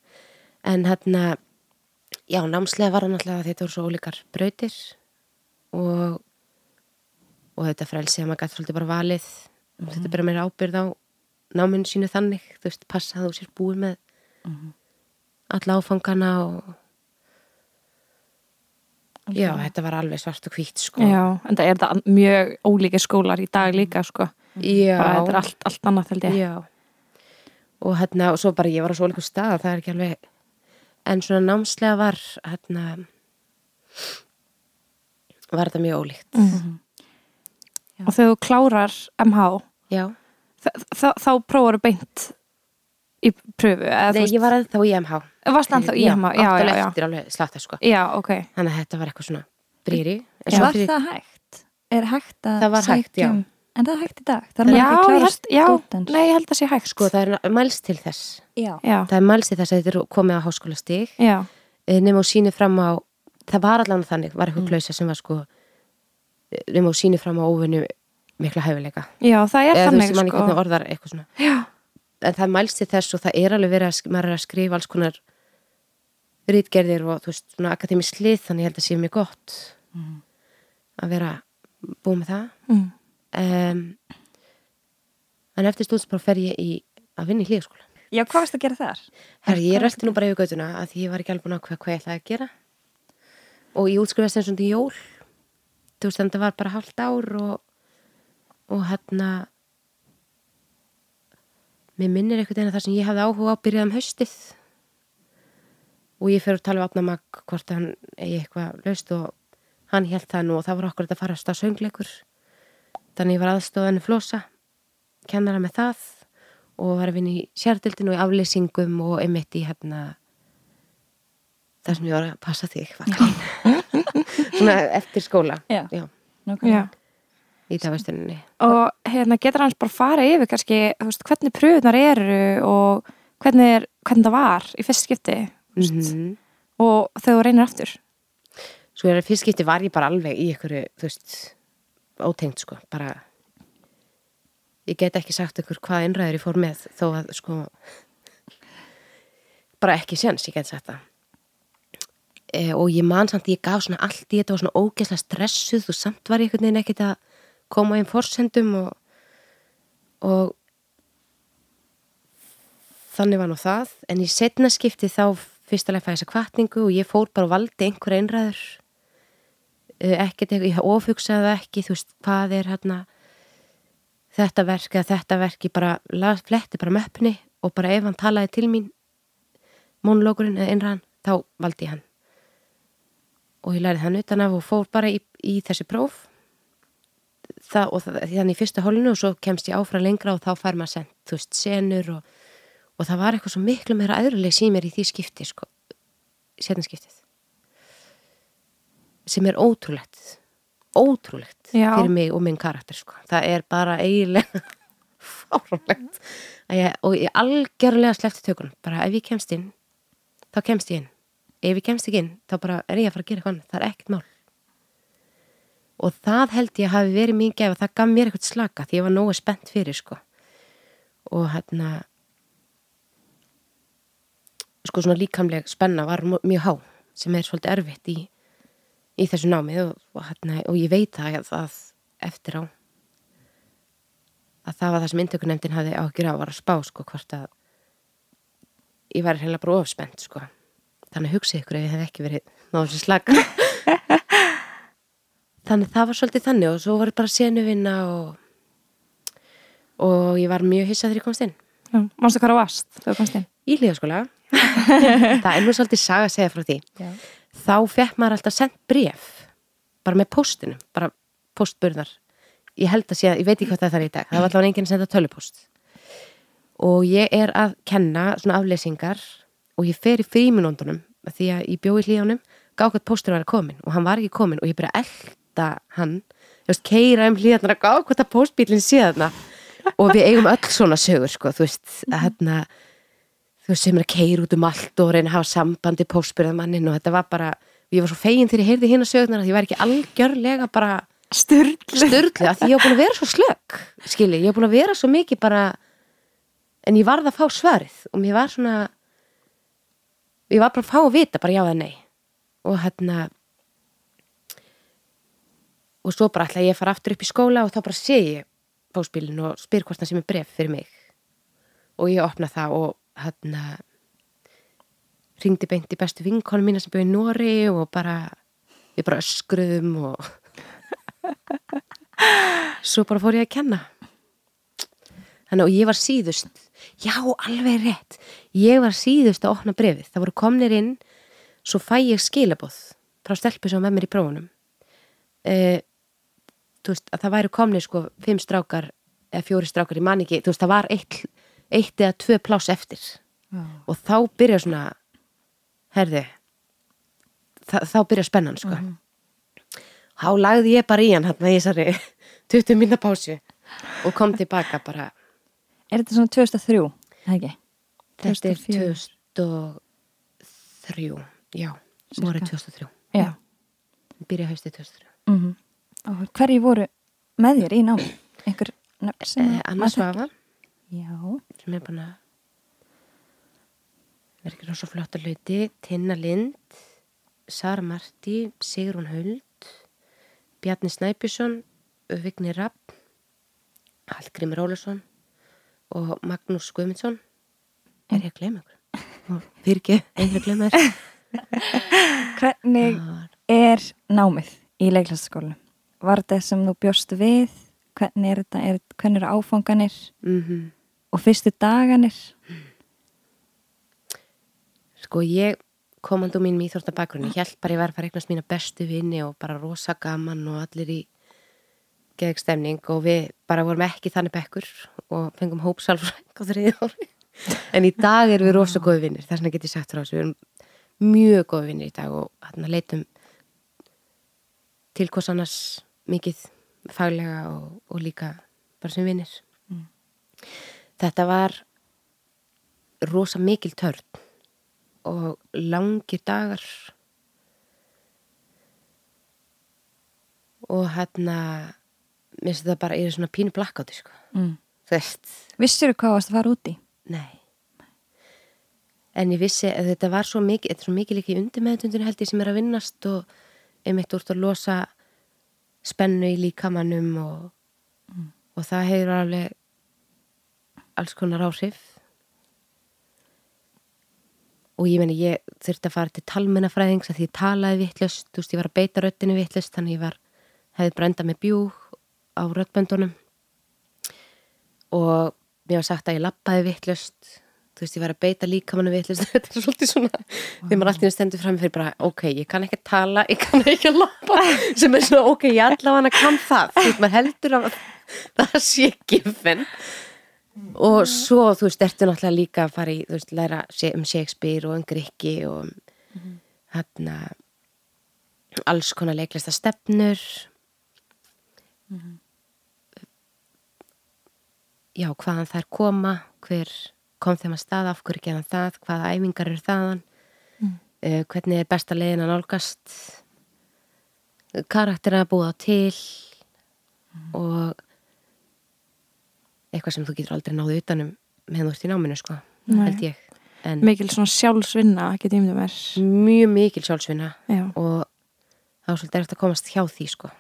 Speaker 4: en hérna já, námslega var það náttúrulega þetta voru svo ólíkar brautir og og þetta frelsi að maður gæti svolítið bara valið
Speaker 3: Mhm.
Speaker 4: þetta byrja meira ábyrð á náminu sínu þannig, þú veist, passa að þú sér búið með alla áfangana og já, þetta var alveg svart og hvít sko.
Speaker 1: Já, en það er það mjög ólíkir skólar í dag líka, sko.
Speaker 4: já,
Speaker 1: Bara þetta er allt, allt annað, held ég.
Speaker 4: já. og hérna, og svo bara ég var á svo líka stað, það er ekki alveg en svona námslega var hérna var þetta mjög ólíkt
Speaker 1: Mhm. Og þegar þú klárar MH, þá prófar þú beint í pröfu,
Speaker 4: nei,
Speaker 1: veist,
Speaker 4: ég var ennþá í MH
Speaker 1: varst ennþá í MH, já, já, já.
Speaker 4: eftir alveg slatta sko
Speaker 1: Já, ok.
Speaker 4: þannig að þetta var eitthvað svona brýri.
Speaker 3: Var það hægt? Er hægt að
Speaker 4: Það var hægt, já.
Speaker 3: sækja um- En það er hægt í dag? Það er
Speaker 1: ég
Speaker 3: ekki klárast
Speaker 1: já,
Speaker 3: stúdents.
Speaker 1: nei, ég held að sé hægt.
Speaker 4: sko það er mælst til þess
Speaker 3: Já.
Speaker 4: Það er mælst til þess að þetta er komið á háskólastig
Speaker 1: já,
Speaker 4: nema og síni fram á það var allan þannig, var eitthvað klausa sem var sko nema og síni fram á óvinnu mikla hæfileika.
Speaker 1: Já, það er
Speaker 4: eða veist,
Speaker 1: þannig,
Speaker 4: hvernig
Speaker 1: sko.
Speaker 4: orðar en það mælst til þess og það er alveg verið að er að skrifa alls konar rítgerðir og þú veist, svona akademisk slið þannig ég held að sé mjög gott að vera búið með það.
Speaker 1: Mm.
Speaker 4: um, en eftir stúdspróf fer ég í að vinna í hlýjaskóla
Speaker 3: Já, hvað varst að gera þar?
Speaker 4: Herri, ég rölti nú bara yfir göttuna að ég var ekki alveg búin að hvað, hvað ég ætlaði að gera og ég útskrifast eins og því jól. Þú veist, það var bara hálft ár og, og hérna mér minnir einhvern veginn að það sem ég hafði áhuga á byrjað um haustið. Og ég fyrir að tala við opna mag hvort hann eigi eitthvað laust og hann held það nú og það var okkur að fara að söngleikur. Þannig ég var aðstofan flosa kennara með það og var að vinna í sérdildinu og í afleysingum og einmitt í hérna það sem ég var að passa þig svona eftir skóla
Speaker 3: Já.
Speaker 4: Já,
Speaker 1: já.
Speaker 4: í dagvestuninni
Speaker 1: Og hérna getur hans bara fara yfir kannski, veist, hvernig pröfunar eru og hvernig, er, hvernig það var í fyrst skipti
Speaker 4: mm -hmm.
Speaker 1: og þú reynir aftur.
Speaker 4: svo er að fyrst skipti var ég bara alveg í einhverju þú veist, ótengt sko bara ég get ekki sagt ykkur hvað einræður ég fór með þó að sko bara ekki séns, ég get sagt það e, og ég man samt ég gaf svona allt í þetta og svona ógeðslega stressuð og samt var ég einhvern veginn ekkert að koma inn forsendum og, og þannig var nú það. En í setna skipti þá fyrstulega fæði þessa kvartningu og ég fór bara og valdi einhver einræður. Eh, ekkert eitthvað, ég ofugsaði ekki þú veist, hvað er hérna þetta verk eða þetta verk ég bara fletti bara möppni og bara ef hann talaði til mín mónulókurinn eða einræðan þá valdi ég hann og ég lærið hann utan af og fór bara í, í þessi próf. Það, og það, þannig í fyrsta hólinu og svo kemst ég áfram lengra og þá fær maður sent, þú veist, senur og, og það var eitthvað svo miklu meira aðruleg símir í því skipti, sko setna skiptið. Sem er ótrúlegt ótrúlegt
Speaker 1: Já.
Speaker 4: fyrir mig og minn karakter, sko. Það er bara eiginlega fáránlegt ég, og ég algjörlega sleppti tökunum. Bara ef ég kemst inn, þá kemst ég inn ef ég kemst ekki inn, þá bara er ég að fara að gera eitthvað annað, það er ekkert mál. Og það held ég hafi verið mín gef það gaf mér eitthvað slaka því ég var nógu spennt fyrir sko. Og hérna sko svona líkamleg spenna var mjög há sem er svolítið erfitt í, í þessu námi. Og, og, hérna, og ég veit það að, að eftir á að það var það sem inntökunemdin hafði ágjur á að spá sko hvort að ég var heila bara ofspennt sko þannig hugsið ykkur ef ég hef ekki verið náðu þessi slaka þannig það var svolítið þannig og svo var bara senuvinna og og ég var mjög hissað þegar ég komst inn.
Speaker 1: Já, Manstu hvað það varst þegar þú komst inn?
Speaker 4: í hlýðaskóla það er nú svolítið saga að segja frá því.
Speaker 3: Já.
Speaker 4: þá fekk maður alltaf sendt bref bara með postinu, bara postburðar ég held að sé að, ég veit ekki hvað það er í dag. Það var alltaf enginn að senda tölupost og ég er að kenna svona afleysingar og ég fer í fríminúndunum því að ég bjóði hlýðanum gá hvað postur var að komin og hann var ekki komin og ég byrja að elda hann. Veist, keira um hlýðanar að gá hvað það postbílinn sé þarna. Og við eigum öll svona sögur sko, þú veist, að hérna þú veist, sem er að keira út um allt og reyna að hafa sambandi póstbyrðamannin og þetta var bara, ég var svo fegin þegar ég heyrði hérna sögurnar að ég var ekki algjörlega bara störtlu að því ég var búin að vera svo slögg skilji, ég var búin að vera svo mikið bara en ég varð að fá svarið og mér var svona ég var bara að fá að vita bara já eða nei. Og hérna og svo bara ætla ég að fara aftur upp í skóla og þá bara sé ég pósbílinn og spyr hvort það sem er bref fyrir mig. Og ég opna það og hann ringdi beint í bestu vinkonu mína sem byrði í Nóri og bara við bara öskruðum og svo bara fór ég að kenna. Þannig og ég var síðust já, alveg rétt. Ég var síðust að opna brefið það voru komnir inn, svo fæ ég skilabóð frá stelpu sem var með mér í prófunum. Uh, þú veist, að það væri komnir sko fimm strákar eða fjóri strákar, ég man ekki þú veist, það var eitt, eitt eða tvö pláss eftir. Og þá byrja svona herði þá, þá byrja spennan sko. Þá lagði ég bara í hann hann í þessari 20 minna pásu og kom tilbaka bara
Speaker 3: Er þetta svona 2003, eða ekki?
Speaker 4: þetta er
Speaker 3: 2004.
Speaker 4: 2003 já, voru
Speaker 3: Cirka.
Speaker 4: 2003
Speaker 3: Já.
Speaker 4: byrja haustið 2003
Speaker 3: Mm Og hverju voru með þér í námi? Einhver nöfn sem
Speaker 4: eh, Anna Svafa sem er búin að vera ekki rosa flotta hluti Tinna Lind Sara Marti, Sigrun Huld Bjarni Snæbjörnsson Vigni Rapp Hallgrimur Ólason og Magnús Guðmundsson er ég að gleyma ykkur fyrir ekki, einhver gleyma þér
Speaker 3: Hvernig er námið í leiklæstaskólinu? Var þetta sem þú bjóst við? Hvernig er þetta? Er, hvernig eru áfanganir?
Speaker 4: Mhm.
Speaker 3: Og fyrstu daganir?
Speaker 4: Sko ég komandu mín í Íþórtabakgrunni, held bara ég var að fara eignast mína bestu vinni og bara rosa gaman og allir í geðstemning og við bara vorum ekki þannig bekkur og fengum hópsalfræng á þriði ári. En í dag erum við rosa góði vinnir, þess vegna get ég sagt frá þessu, við erum mjög góði vinnir í dag og hérna leitum til hvers annars mikið faglega og, og líka bara sem vinnir. Þetta var rosa mikil törn og langir dagar og hérna mér finnst þetta bara, er svona pínu blackáti sko,
Speaker 3: Mm.
Speaker 4: Þú veist.
Speaker 3: Vissir þú hvað varst að fara út í?
Speaker 4: nei. En ég vissi að þetta var svo mikið þetta er svo mikið líka í undirmeðutundinu held ég sem er að vinnast og einmitt úr að losa spennu í líkamannum og, og það hefur alveg alls konar áhrif. Og ég meni ég þurfti að fara til talmennafræðings að því ég talaði vittlust, þú veist ég var að beita röttinu vittlust þannig ég var, hefði brenda með bjúg á röttböndunum og mér var sagt að ég lappaði vittlust þú veist ég var að beita líkamannu vittlust þetta er svolítið svona, þegar maður alltaf stendur fram fyrir bara, ok, ég kann ekki að tala ég kann ekki að lappa, sem er svona ok, ég allavega kann það, þú veist maður heldur að það sé giffen og svo þú veist, ertu náttúrulega líka að fara í þú veist, læra um Shakespeare og um Grikki og um hérna alls konar leiklista stefnur já, hvaðan þær koma hver kom þeim að stað af hverju gerðan það, hvaða æfingar eru þaðan mm. hvernig er besta leiðin að nálgast karakter að búa til og eitthvað sem þú getur aldrei náðu utanum meðan þú ert í náminu sko,
Speaker 1: Nei.
Speaker 4: held ég en
Speaker 1: Mikil svona sjálfsvinna, getið ímyndum mér.
Speaker 4: mjög mikil sjálfsvinna
Speaker 1: Já.
Speaker 4: og það var svolítið eftir að komast hjá því sko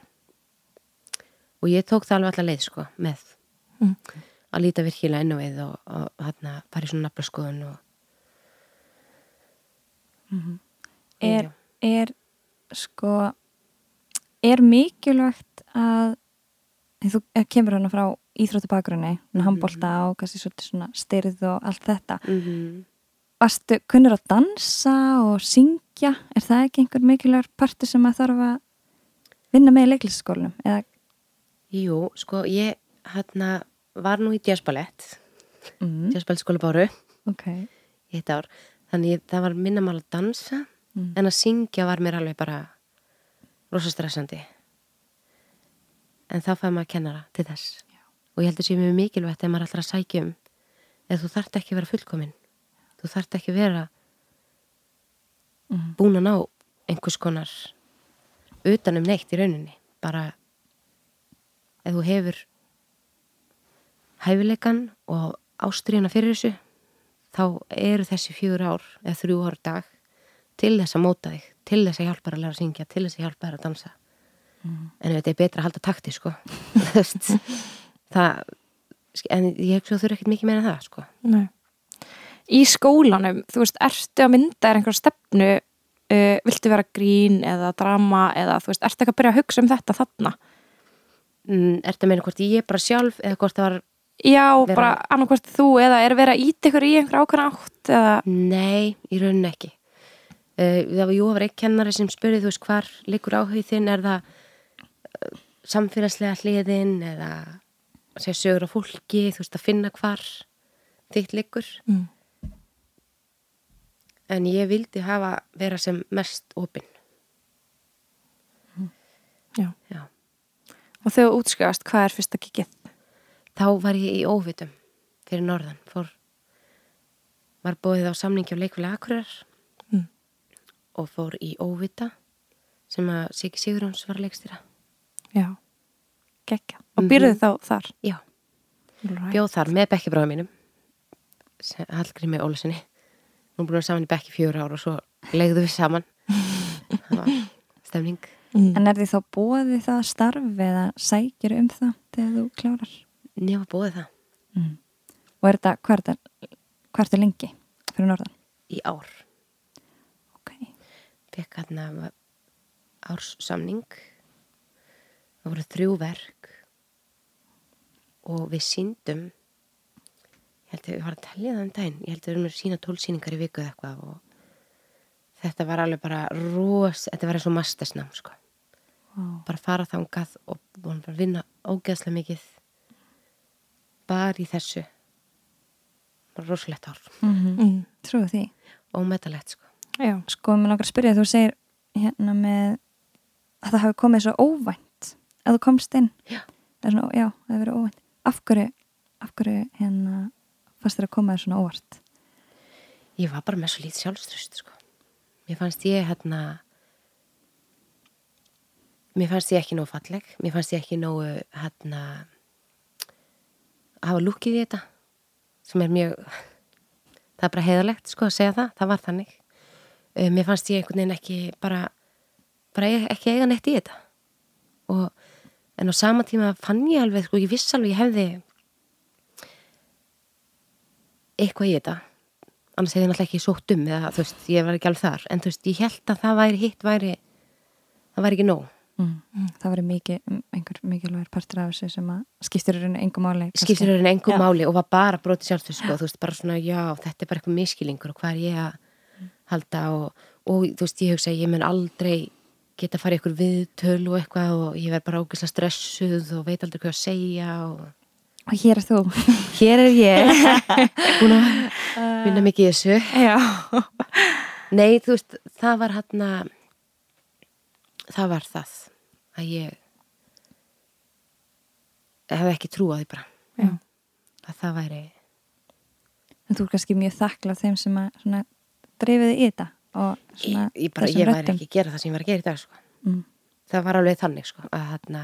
Speaker 4: og ég tók það alveg alla leið sko með
Speaker 1: Mm.
Speaker 4: Að líta virkilega inn á við og, og hérna fara í svona naflaskoðun og
Speaker 3: Er,
Speaker 4: Já.
Speaker 3: er sko er mikilvægt að þú er- kemur hana frá íþróttabakgrunni, mm handbolta og kannski svolítið svona styrð og allt þetta.
Speaker 4: Mm -hmm.
Speaker 3: Varstu kunnur að dansa og syngja? Er það ekki einhver mikilvægur partur sem að þarf að vinna með í leiklistaskólanum eða?
Speaker 4: Jú, sko ég hérna var nú í jazzballett
Speaker 3: mm,
Speaker 4: jazzballettskóla báru
Speaker 3: ok.
Speaker 4: Í eitt ár. Þannig það var minna mál að dansa
Speaker 3: Mm.
Speaker 4: en að syngja var mér alveg bara rosa stressandi. En þá fæði maður kennara til þess. Já. og ég held að sé mjög mikilvægt ef maður er alltaf að sækja um eða þú þarft ekki að vera fullkomin þú þarft ekki að vera
Speaker 3: Mhm.
Speaker 4: búin að ná einhvers konar utanum neitt í rauninni. Bara ef þú hefur hæfileikan og ástriðuna fyrir þessu þá eru þessi fjögur ár eða þrjú ár dag til þess að móta þig, til þess að hjálpa þér að læra að syngja, til þess að hjálpa þér að dansa en þetta er betra að halda takti sko það en ég að þú eru ekkert mikið meira en það sko.
Speaker 1: Nei. Í skólanum, þú veist, ertu að mynda þér einhverja stefnu, uh, viltu vera grín eða drama eða þú veist, ertu ekki að byrja að hugsa um þetta þarna?
Speaker 4: mm, ertu að meina hvort ég bara sjálf eða hvort það var,
Speaker 1: Já,
Speaker 4: Vera-
Speaker 1: bara annarkvæmst þú eða er verið að íta ykkur í einhverja ákveðna átt eða,
Speaker 4: nei, í rauninni ekki uh, það var einn kennari sem spurði þú veist hvar liggur áhugð þinn er það uh, samfélagslega hliðin eða segja sögur á fólki þú veist að finna hvar þitt liggur
Speaker 1: Mm.
Speaker 4: en ég vildi hafa vera sem mest opinn
Speaker 1: Já.
Speaker 4: Já.
Speaker 1: og þegar útskjáðast, hvað er fyrsta kikið?
Speaker 4: Þá var ég í óvitum fyrir norðan fór, var bóðið á samningi á leikfélag Akureyrar
Speaker 1: Mm.
Speaker 4: og fór í óvita sem að Siki Sigurjóns var leikstýra
Speaker 1: Já, gekkja. Og
Speaker 4: Mhm.
Speaker 1: býrðu þá þar?
Speaker 4: Já.
Speaker 1: Right.
Speaker 4: bjóð þar með bekkibráðum mínum Hallgrími Ólusinni nú búin vera saman í bekki fjögur ár og svo legðu við saman það var stemning
Speaker 1: Mm.
Speaker 3: En er því þá bóðið það starf eða sækir um það þegar þú klárar?
Speaker 4: Nefn að bóði það
Speaker 3: Mm. Og er þetta, hvað er þetta, hvað er þetta lengi fyrir norðan?
Speaker 4: í ár
Speaker 3: Ok.
Speaker 4: fekk hérna árssamning það voru þrjú verk og við síndum ég held að við varum að tellja það um daginn ég held að við erum að sína tólsýningar í viku eða eitthvað og þetta var alveg bara ros, þetta var eins og mastersnám sko
Speaker 3: Wow.
Speaker 4: bara fara þangað og vinna ógeðslega mikið bara í þessu bara rosalegt ár
Speaker 3: Mm
Speaker 1: Mm.
Speaker 3: Trúið því.
Speaker 4: ómetalegt sko
Speaker 1: Já,
Speaker 3: Sko, mér langar að spyrja, þú segir hérna með að það hafi komið svo óvænt að þú komst inn.
Speaker 4: Já.
Speaker 3: Það er svona, já, það hefur verið óvænt. Af hverju, af hverju hérna fannst þér að koma þér svona óvart?
Speaker 4: ég var bara með svo lítið sjálfströst sko. mér fannst ég hérna mér fannst ég ekki nógu falleg mér fannst ég ekki nógu hérna hafa lúkið í þetta sem er mjög það er bara heiðalegt sko að segja það það var þannig. Uh, mér fannst ég einhvern veginn ekki bara, bara e- ekki eiga neitt í þetta. Og en á sama tíma fann ég alveg sko, ég viss alveg ég hefði eitthvað í þetta. Annars hefði ég náttúrulega ekki sótt um eða þú veist, ég var ekki alveg þar. En þú veist, ég held að það væri hitt væri það væri ekki nóg
Speaker 3: Mm. Það verið mikið, einhver mikilvægur partur af þessu sem að skiptir í rauninu engum máli. kannski.
Speaker 4: skiptir en engum
Speaker 3: Já.
Speaker 4: máli og var bara brotið sjálfstöð sko, þú veist, bara svona, já, þetta er bara eitthvað miskilingur og hvað er ég að halda og, og þú veist, ég hugsa að ég mun aldrei geta að fara í eitthvað viðtöl og eitthvað og ég verð bara ógeðslega stressuð og veit aldrei hvað að segja og
Speaker 3: Og hér er þú.
Speaker 4: hér er ég búin að vinna mikið þessu
Speaker 1: já.
Speaker 4: Nei, þú veist, það var hann það var það að ég hefði ekki trúað því bara
Speaker 1: Já.
Speaker 4: að það væri
Speaker 3: En þú er kannski mjög þakklað þeim sem að svona dreifiði í þetta og
Speaker 4: ég,
Speaker 3: svona
Speaker 4: ég, bara, ég væri ekki að gera það sem ég var að gera í dag sko.
Speaker 3: Mm.
Speaker 4: það var alveg þannig sko, að hann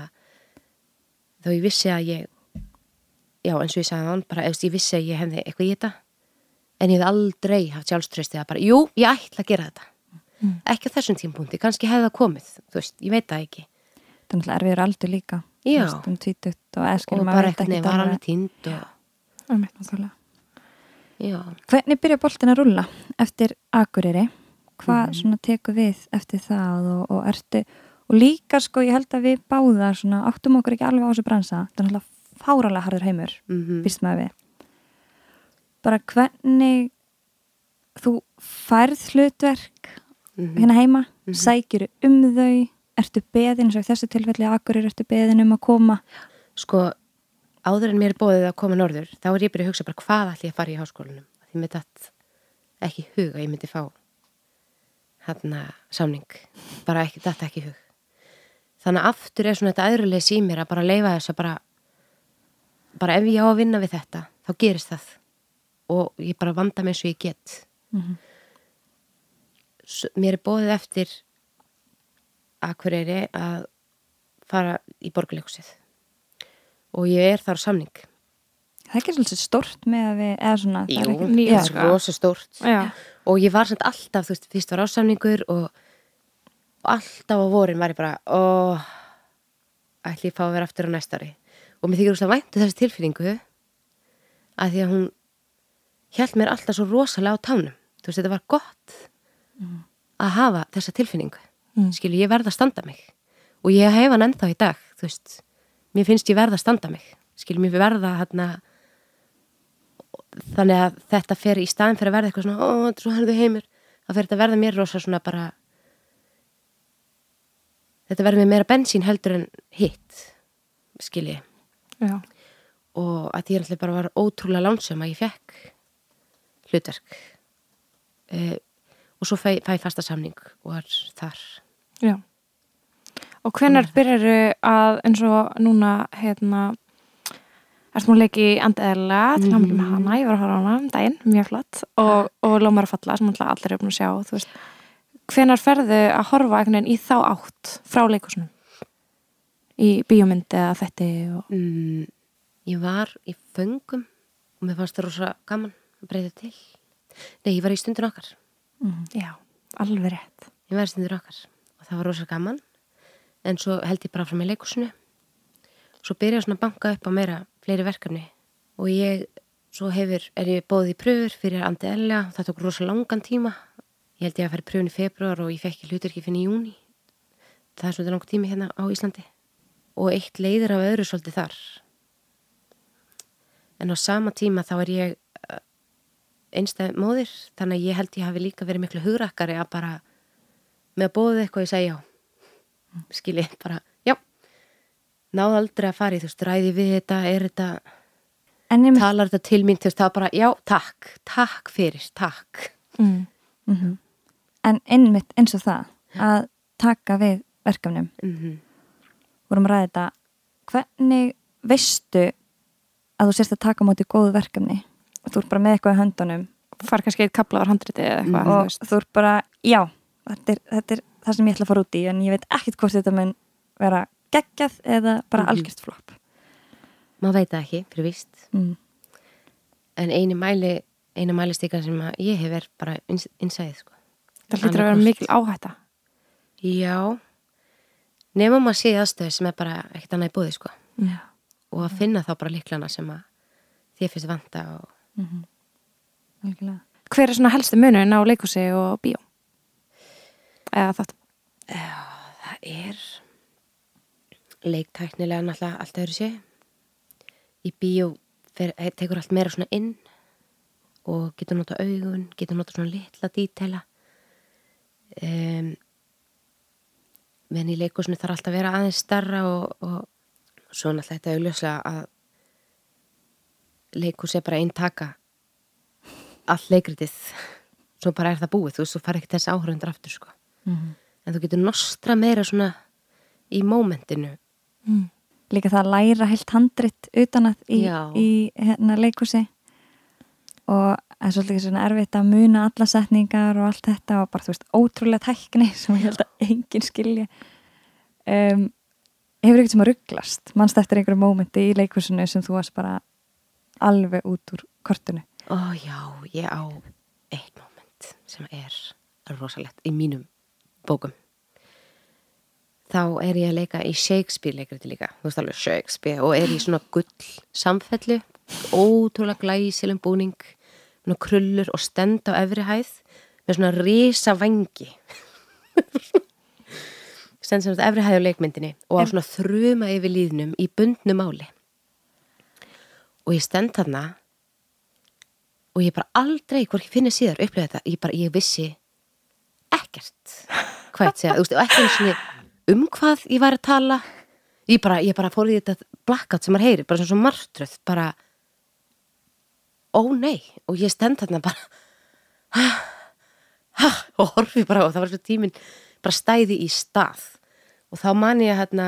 Speaker 4: þó ég vissi að ég já, eins og ég sagði hann bara, ég vissi að ég hefði eitthvað í þetta en ég hefði aldrei haft sjálfströsti að bara, jú, ég ætla að gera þetta
Speaker 3: Mm.
Speaker 4: ekki á þessum tímpúndi, kannski hefði það komið þú veist, ég veit það ekki
Speaker 3: Það er náttúrulega erfiður aldur líka. veist, Um tvítugt og eskil
Speaker 4: og bara eitthvað, var alveg tínd og,
Speaker 3: Hvernig byrja boltin að rulla eftir Akureyri? Hvað
Speaker 4: Mhm.
Speaker 3: svona tekur við eftir það og, og ertu og líka sko ég held að við báðar svona áttum okkur ekki alveg á þessu bransa það er náttúrulega fáralega harður heimur
Speaker 4: mm
Speaker 3: býst maður við bara hvernig þú færð hlutverk
Speaker 4: Mhm.
Speaker 3: hérna heima,
Speaker 4: Mhm.
Speaker 3: sækjur um þau ertu beðin, eins og í þessu tilfelli Akureyri ertu beðin um að koma?
Speaker 4: Sko, áður en mér er bóðið að koma norður, þá er ég byrjuð að hugsa bara hvað ætli ég að fara í háskólanum? Því mér datt ekki hug að ég myndi fá hérna samning. Bara ekki, datt ekki hug. Þannig aftur er svona þetta aðrulegs í mér að bara leifa þess að bara bara ef ég á að vinna við þetta þá gerist það. Og ég bara vanda eins og ég get.
Speaker 3: Mhm.
Speaker 4: S- mér er bóðið eftir Akureyri að fara í borgarleikusið og ég er þar á samning.
Speaker 3: Það er ekki svolítið stort með að við eða svona, það er
Speaker 4: Jú,
Speaker 3: ekki,
Speaker 1: nýtt,
Speaker 3: já,
Speaker 4: það er rosa stórt.
Speaker 1: Já.
Speaker 4: og ég var samt alltaf, þú veist, fyrst var ásamningur og, og alltaf á vorin var ég bara, ó ætli ég fá að vera aftur á næsta ári. Og mér þykir að væntu þessi tilfinningu að því að hún hjælt mér alltaf svo rosalega á tánum. Þú veist, þetta var gott að hafa þessa tilfinningu
Speaker 1: Mm.
Speaker 4: skilu, ég verða að standa mig. Og ég hef hann ennþá í dag þú veist, mér finnst ég verða að standa mig. Skilu, mér verða hérna þannig að þetta fer í staðin fyrir að verða eitthvað svona, ó, svo herðu heimur. Þá fer þetta að verða mér rosa svona bara þetta verður mér meira bensín heldur en hitt skilji. Og að ég alltaf bara var ótrúlega lánsum að ég fekk hlutverk. Uh, og svo fæ, fæ fasta samning og er þar
Speaker 1: Já. Og hvenær byrjaru að eins og núna hérna Erst múin leiki andeðilega til hamingju með hana, ég var að horfa á hana um daginn, mjög flott og, og Lómar að falla sem allir eru búin að sjá, þú veist. Hvenar ferðu að horfa einhvern veginn í þá átt frá leikusunum í bíómyndi eða þetti og...
Speaker 4: mm, ég var í föngum og mér fannst það rosa gaman að breyta til. Nei, ég var í stundin okkar.
Speaker 1: Já, alveg rétt.
Speaker 4: Ég var í stundin okkar og það var rosa gaman. En svo held ég bara frá mig leikusinu svo byrja ég svona að banka upp á meira fleiri verkefni. Og ég svo hefur, er ég bóðið í pröfur fyrir Andi Elja, það tók rosa langan tíma. Ég held ég að fara í pröfun í februar og ég fekk ekki hlutur ekki fyrir júni það er svolítið langt tími hérna á Íslandi. Og eitt leiðir af öðru svolítið þar. En á sama tíma þá er ég einstæð móðir. Þannig að ég held ég hafi líka verið miklu hugrakkari að bara með að bóða eitthvað ég segja já. Skilji bara, já. Náðu aldrei að fara í þú veist, ræði við þetta er þetta,
Speaker 3: En ég
Speaker 4: talar þetta til mín þú veist, það bara, já, takk takk fyrir, takk.
Speaker 1: Mm.
Speaker 3: mm En einmitt eins og það að taka við verkefnum.
Speaker 4: Mm
Speaker 3: vorum að ræða þetta. Hvernig veistu að þú sérst að taka á móti góðu verkefni? Og þú ert bara með eitthvað í höndunum.
Speaker 1: Far kannski eitt kaplaðar handriti eða eitthvað
Speaker 3: og þú ert bara, já þetta er, þetta er það sem ég ætla að fara út í en ég veit ekkert hvort þetta mun vera geggjað eða bara
Speaker 4: Mhm.
Speaker 3: algjört flopp
Speaker 4: maður veit það ekki, fyrir víst
Speaker 3: mm.
Speaker 4: en einu mæli, einu mæli stíkan sem ég hef er bara innsæðið sko.
Speaker 1: það hlýtur að vera mikil áhætta
Speaker 4: já nema maður sé aðstöðu sem er bara ekkert annað í búði sko.
Speaker 1: Já.
Speaker 4: og að finna þá bara líklana sem að þér finnst vanta og
Speaker 3: Algjörlega.
Speaker 1: hver er svona helstu munun á leikúsi og bíó eða þátt.
Speaker 4: Það er leiktæknilega náttúrulega allt öðru sé í bíó fer, eh, tekur allt meira svona inn og getur nota augun getur nota svona litla dítela. Um, menn í leikusinu þarf alltaf að vera aðeins starra og, og svo náttúrulega þetta augljóslega að leikus er bara einn taka allt leikritið. Svo bara er það búið, þú veist, þú fara ekki þessi áhörundur aftur sko en þú getur nostra meira svona í mómentinu.
Speaker 1: Mm.
Speaker 3: líka það að læra heilt handrit utan að í, í hérna, leikúsi og það er svolítið svona erfitt að muna alla setningar og allt þetta og bara þú veist ótrúlega tækni sem ég held að enginn skilja um, hefur ekkert sem að rugglast? Mannst eftir einhverju mómenti í leikúsinu sem þú varst bara alveg út úr kortinu?
Speaker 4: Ó já, ég á eitt moment sem er rosalegt í mínum bókum. Þá er ég að leika í Shakespeare leikriti líka, þú veist alveg Shakespeare og er í svona gull samfellu, ótrúlega glæsilum búning, svona krullur og stend á efri hæð með svona risa vangi. stend sem þetta efri hæð á leikmyndinni og á svona þruma yfir líðnum í bundnu máli. Og ég stend þarna og ég bara aldrei, hvort ég finna síðar upplega þetta, ég bara, ég vissi ekkert. Hvað ég segja, og ekki eins og um hvað ég var að tala. Ég bara, ég bara fór í þetta blackout sem maður heyrir, bara svona svo martröð bara ó nei, og ég stend þarna bara og horfi bara og það var svo tíminn bara stæði í stað. Og þá man ég hérna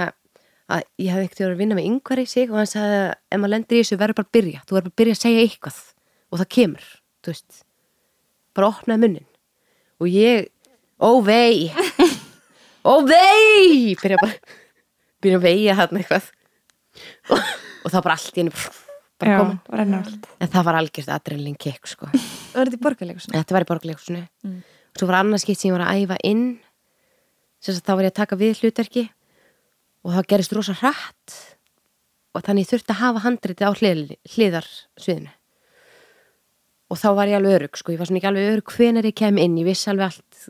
Speaker 4: að ég hefði ekkert að vinna með yngvar í sig og hann sagði að ef maður lendir í þessu verður bara að byrja. Þú verður bara að byrja að segja eitthvað. Og það kemur, þú veist. Bara opnaði munnin og ég, ó vei ó vei byrja bara byrja að veia þarna eitthvað. Og, og það bara allt í bara
Speaker 1: Já,
Speaker 4: koma,
Speaker 1: rennur allt
Speaker 4: en það var algjörst adrenalin kick sko.
Speaker 3: Er þetta í borgarleikusinu?
Speaker 4: þetta var í borgarleikusinu
Speaker 3: Mm.
Speaker 4: og svo var annars skipt sem ég var að æfa inn. Sem sagt þá var ég að taka við hlutverki. Og það gerist rosa hratt. Og þannig ég þurfti að hafa handriti á hlið, hliðar sviðinu og þá var ég alveg örug sko, ég var svona ekki alveg örug hvenar ég kem inn, ég vissi alveg allt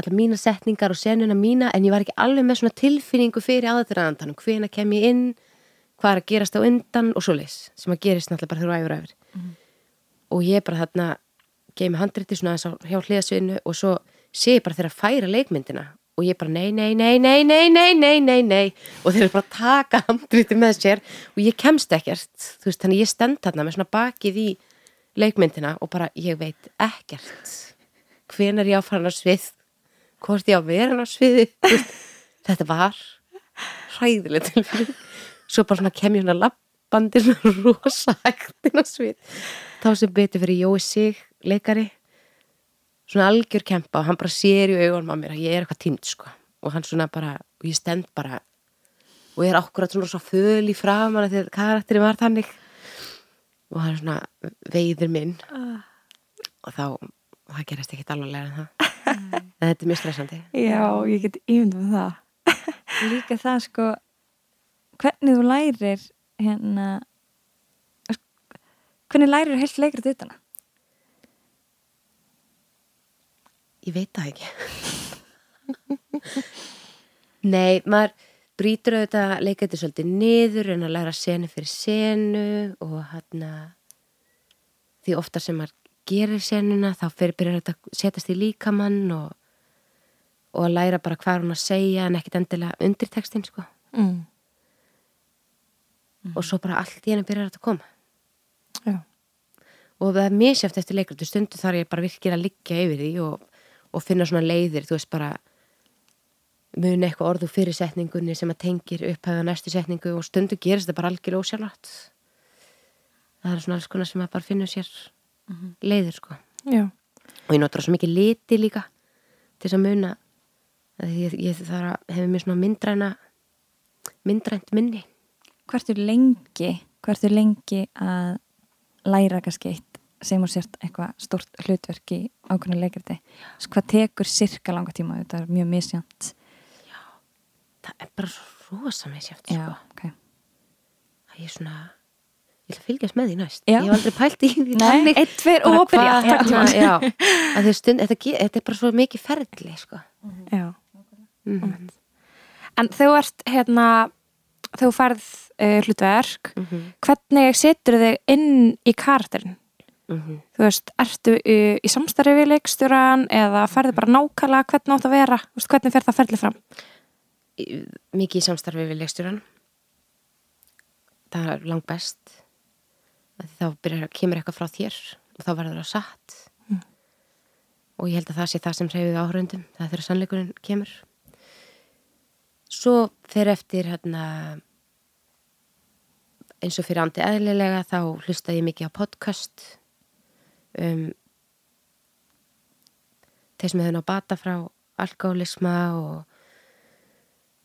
Speaker 4: allar mína setningar og senuna mína en ég var ekki alveg með svona tilfinningu fyrir aðdraðandanum, hvenar kem ég inn? Hvað er að gerast á undan? Og svo leys sem að gerist náttúrulega bara þú æfur æfur og ég bara þarna geið með handriti svona aðeins á hjá hliðasviðinu og svo sé ég bara þeirra að færa leikmyndina og ég bara nei, nei, nei, nei, nei, nei, nei, nei, nei. Og þeir bara að taka handriti með sér og ég kemst ekkert. Þú veist, þannig ég stend þarna með svona bakið í leikmyndina og bara ég veit ekkert. Hvenar ég á farin á svið hvort ég á að vera á sviði þetta var hræðileg tilfyrir svo bara svona kem ég hérna lappandi svona rosa hægt inn á svið. Þá sem betur fyrir Jói Sig leikari svona algjör kempa og hann bara sér í augunum á mér að ég er eitthvað tímt sko. Og hann svona bara, og ég stend bara og ég er akkurat svona svo föl í framan að því að karakterinn var þannig. Og hann svona veiður minn. Og þá, það gerist ekkit alvarlega en það en þetta er mjög stressandi
Speaker 1: Já, ég get ímyndum með það.
Speaker 3: líka það sko hvernig þú lærir hérna hvernig lærir heilt leikrið utana
Speaker 4: Ég veit það ekki. Nei, maður brýtur auðvitað leikætti svolítið niður en að læra senu fyrir senu og hann því ofta sem maður gerir senuna þá fyrir byrjar þetta að setjast í líkamann og, og að læra bara hvað hún að segja en ekkit endilega undir textin sko
Speaker 1: Mm.
Speaker 4: og svo bara allt í henni byrjar þetta að koma.
Speaker 1: Já.
Speaker 4: og það er misjátt eftir leikratu stundu þar ég bara virkilega að liggja yfir því og, og finna svona leiðir, þú veist bara muni eitthvað orðu fyrir setningunni sem að tengir upphæða næstu setningu og stundu gerist það bara algjörlega ósjálfrátt það er svona alls konar sem að bara finna sér leiðir sko
Speaker 1: Já.
Speaker 4: og ég notur svo mikið liti líka til þess að muna ég, ég þarf að hefur mér svona myndræna myndrænt minni
Speaker 3: hvertu lengi hvertu lengi að læra kannski eitt sem og sért eitthvað stórt hlutverk í ákveðinu leikriti hvað tekur sirka langa tíma þetta er mjög misjant
Speaker 4: það er bara rosa
Speaker 3: já,
Speaker 4: sko.
Speaker 3: ok
Speaker 4: að ég svona ég ætla að fylgjast með því næst
Speaker 3: Já.
Speaker 4: ég hef aldrei pælt í því
Speaker 3: Nei.
Speaker 1: Eitt,
Speaker 4: Bara
Speaker 1: og byrja.
Speaker 4: já, þetta, er bara svo mikið ferli sko.
Speaker 1: Já.
Speaker 4: Mm
Speaker 1: En þegar þú ert hérna, þegar þú færð uh, hlutverk,
Speaker 4: -hmm.
Speaker 1: hvernig setur þig inn í karakterin?
Speaker 4: Mm
Speaker 1: Þú veist, ertu í, í samstarfi við leikstjóran eða færðu bara nákvæmlega hvernig átt að vera? Veist, hvernig fer það ferli fram?
Speaker 4: mikið í samstarfi við leikstjóran það er langt best þá byrjar, kemur eitthvað frá þér og þá verður það satt og ég held að það sé það sem hreyfið áhörundum það er þegar sannleikurinn kemur svo fer eftir hérna eins og fyrir andi eðlilega þá hlusta ég mikið á podcast um þeir sem hefur ná bata frá alkoholisma og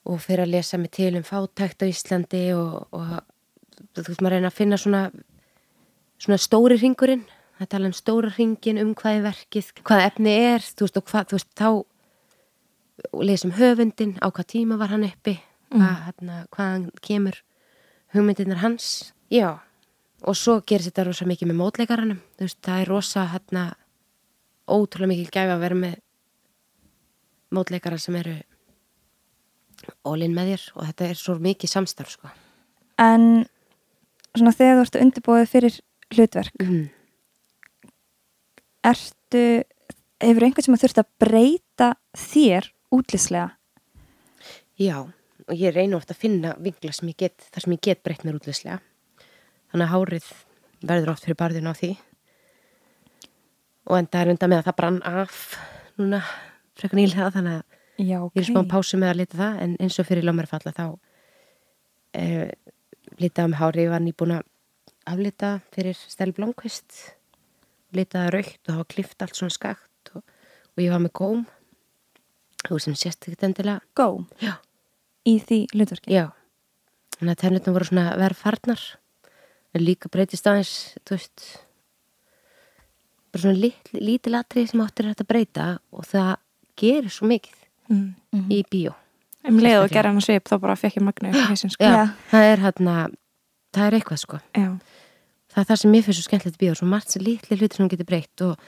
Speaker 4: og fyrir að lesa mig til um fátækt á Íslandi og, og þú veist maður reyna að finna svona svona stóri ringurinn það tala um stóra ringin um hvað er verkið hvað efni er, þú veist og hvað þú veist þá lesum höfundin á hvað tíma var hann uppi hvað, hérna, hvað hann kemur hugmyndirnar hans já, og svo gerist þetta rosa mikið með mótleikaranum þú veist, það er rosa hérna ótrúlega mikil gæfi að vera með mótleikara sem eru all-in með þér og þetta er svo mikið samstarf sko.
Speaker 3: en svona þegar þú ertu undirbúið fyrir hlutverk
Speaker 4: mm.
Speaker 3: ertu hefur einhvern sem að þurft að breyta þér útlýslega
Speaker 4: Já, og ég reyna oft að finna vingla sem ég get, þar sem ég get breytt mér útlislega. Þannig að hárið verður oft fyrir barðinu á því. Og enda er undan með að það brann af núna frekar nýlega þannig að
Speaker 3: já,
Speaker 4: ég er smá pásu með að lita það en eins og fyrir lómarfalla þá eh, litaði með hári ég var nýbúin að aflita fyrir Stel Blomqvist. Litaði raukt og var klift allt svona skakt og, og ég var með góm þú sem sést ekki endilega
Speaker 3: go
Speaker 4: Já.
Speaker 3: í því hlutverki
Speaker 4: Já, þannig að tennutnum voru svona verð farnar en líka breytist aðeins, þú veist bara svona lítil, lítil atrið sem áttir þetta að breyta og það gerir svo mikið
Speaker 1: Mm.
Speaker 4: í bíó.
Speaker 1: Um leið og gera hann svip, þá bara fekk ég magna sko.
Speaker 4: Já, það er hérna, það er eitthvað sko.
Speaker 1: Já.
Speaker 4: það er það sem mér finnst svo skemmtilegt í bíó svo margt sem litli hluti sem hún getur breytt og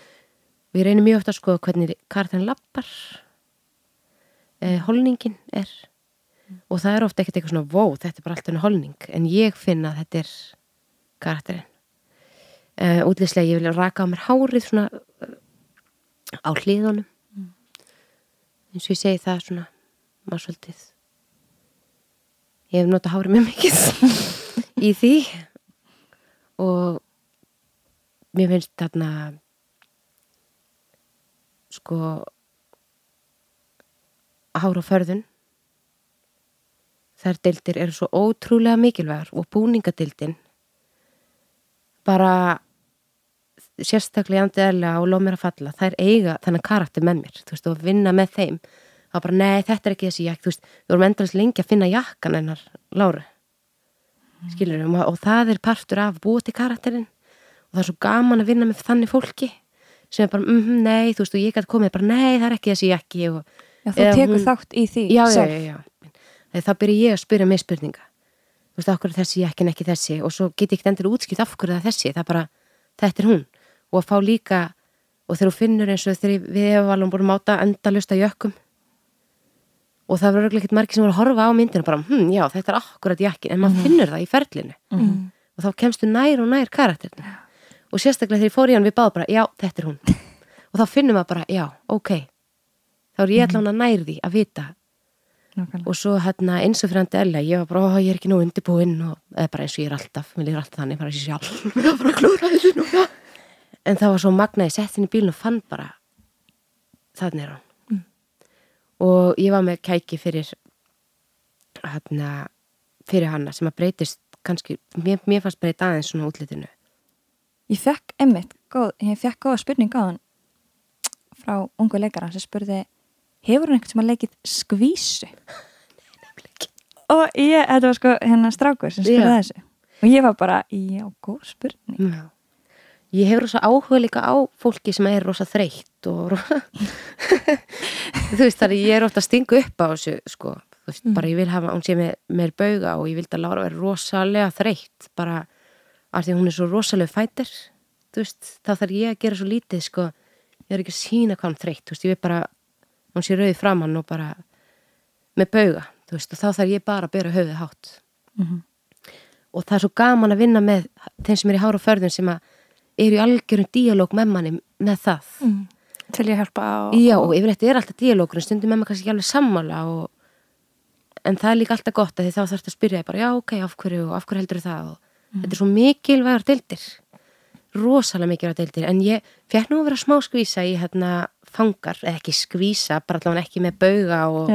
Speaker 4: við reynum mjög ofta að skoða hvernig karakterin lappar eh, holningin er. Og það er ofta ekkert eitthvað svona vó, þetta er bara alltaf holning. En ég finna að þetta er karakterin uh, útlýslega ég vil raka á mér hárið svona uh, á hliðunum. Eins og ég segi það svona maður svolítið ég hef notað hárið mjög mikið í því. Og mér finnst þarna sko hár og förðun. Þær deildir eru svo ótrúlega mikilvægar og búningadildin bara sérstaklega andiðarlega og lof mér að falla. Þær eiga þannig karakter með mér. Þú veist og vinna með þeim. Þá bara nei þetta er ekki þessi jakk. Þú veist við vorum endalist lengi að finna jakkan hennar Láru. Skilur við og það er partur af búið til karakterinn. Og það er svo gaman að vinna með þannig fólki sem er bara mm, nei þú veist og ég gæti komið bara nei það er ekki þessi jakki og
Speaker 3: Já, þú tekur
Speaker 4: hún-
Speaker 3: þátt í því
Speaker 4: já, já, já, já. Þá byrja ég að spyrja mig spurninga þú veist, okkur er þessi jakki en ekki þessi? Og svo get ég ekkert endur útskipt af hverju það er þessi. Það er bara, þetta er hún. Og að fá líka, og þegar þú finnur eins og þegar við hefum alveg búin að máta endalust að jökkum. Og það verður ekkert margir sem voru að horfa á myndina bara, hm, já, þetta er akkurat jakkin en maður finnur það í ferlinu.
Speaker 1: Mm.
Speaker 4: og þá kemstu nær og nær karakterinu. Og sérstaklega þegar ég fór í hann við báðum bara, já, þetta er hún. Og þá finnum maður bara, já, ok þá er ég allan að nær því að vita.
Speaker 3: Nákvæmlega.
Speaker 4: og svo hérna eins og hann Ella ég var bara, ó, ég er ekki nú undirbúinn og bara eins og ég er alltaf, mér líður alltaf þannig bara þessi sjálf, mér var bara að klúra þessu núna. En það var svo magna ég sett inn í bílinn og fann bara þannig er hann. Og ég var með kæki fyrir hérna fyrir hanna sem að breytist kannski, mér, mér fannst breyta aðeins svona útlitinu.
Speaker 3: Ég fekk emmitt, góð, ég fekk góða spurning á hann frá ungu leikara sem spurði hefur hann einhvern sem að leikið skvísu? Og ég, þetta var sko hérna strákur sem spurði
Speaker 4: Já.
Speaker 3: þessu. Og ég var bara, já, góð spurning.
Speaker 4: Já. Ég hefur rosa áhuga líka á fólki sem er rosa þreytt og þú veist þar ég er ofta að stinga upp á þessu sko, þú veist, bara ég vil hafa hún sé meir bauga og ég vildi að Lára vera rosalega þreytt, bara af því hún er svo rosalega fætir þú veist, þá þarf ég að gera svo lítið sko, ég er ekki að sína hvað hún þreytt þú veist, ég vil bara, hún sé rauði framann og bara með bauga þú veist, og þá þarf ég bara að bera höfuð hátt.
Speaker 3: Mhm.
Speaker 4: og það er svo gaman að vinna með þeim sem er í hára förðun sem að eru í algjörum díalóg með manni með það.
Speaker 1: Mm. Til ég hjálpa á
Speaker 4: já og yfirleitt er alltaf díalógur en stundum með maður kannski ekki alveg sammála og, en það er líka alltaf gott að því þá þarfst að spyrja bara já ok, af hverju og af hverju heldur það? Og þetta er svo mikilvægur deildir. Rosalega mikilvægur deildir. En ég fekk nú að vera smá skvísa í hérna fangar, eða ekki skvísa bara allavega ekki með bauga og,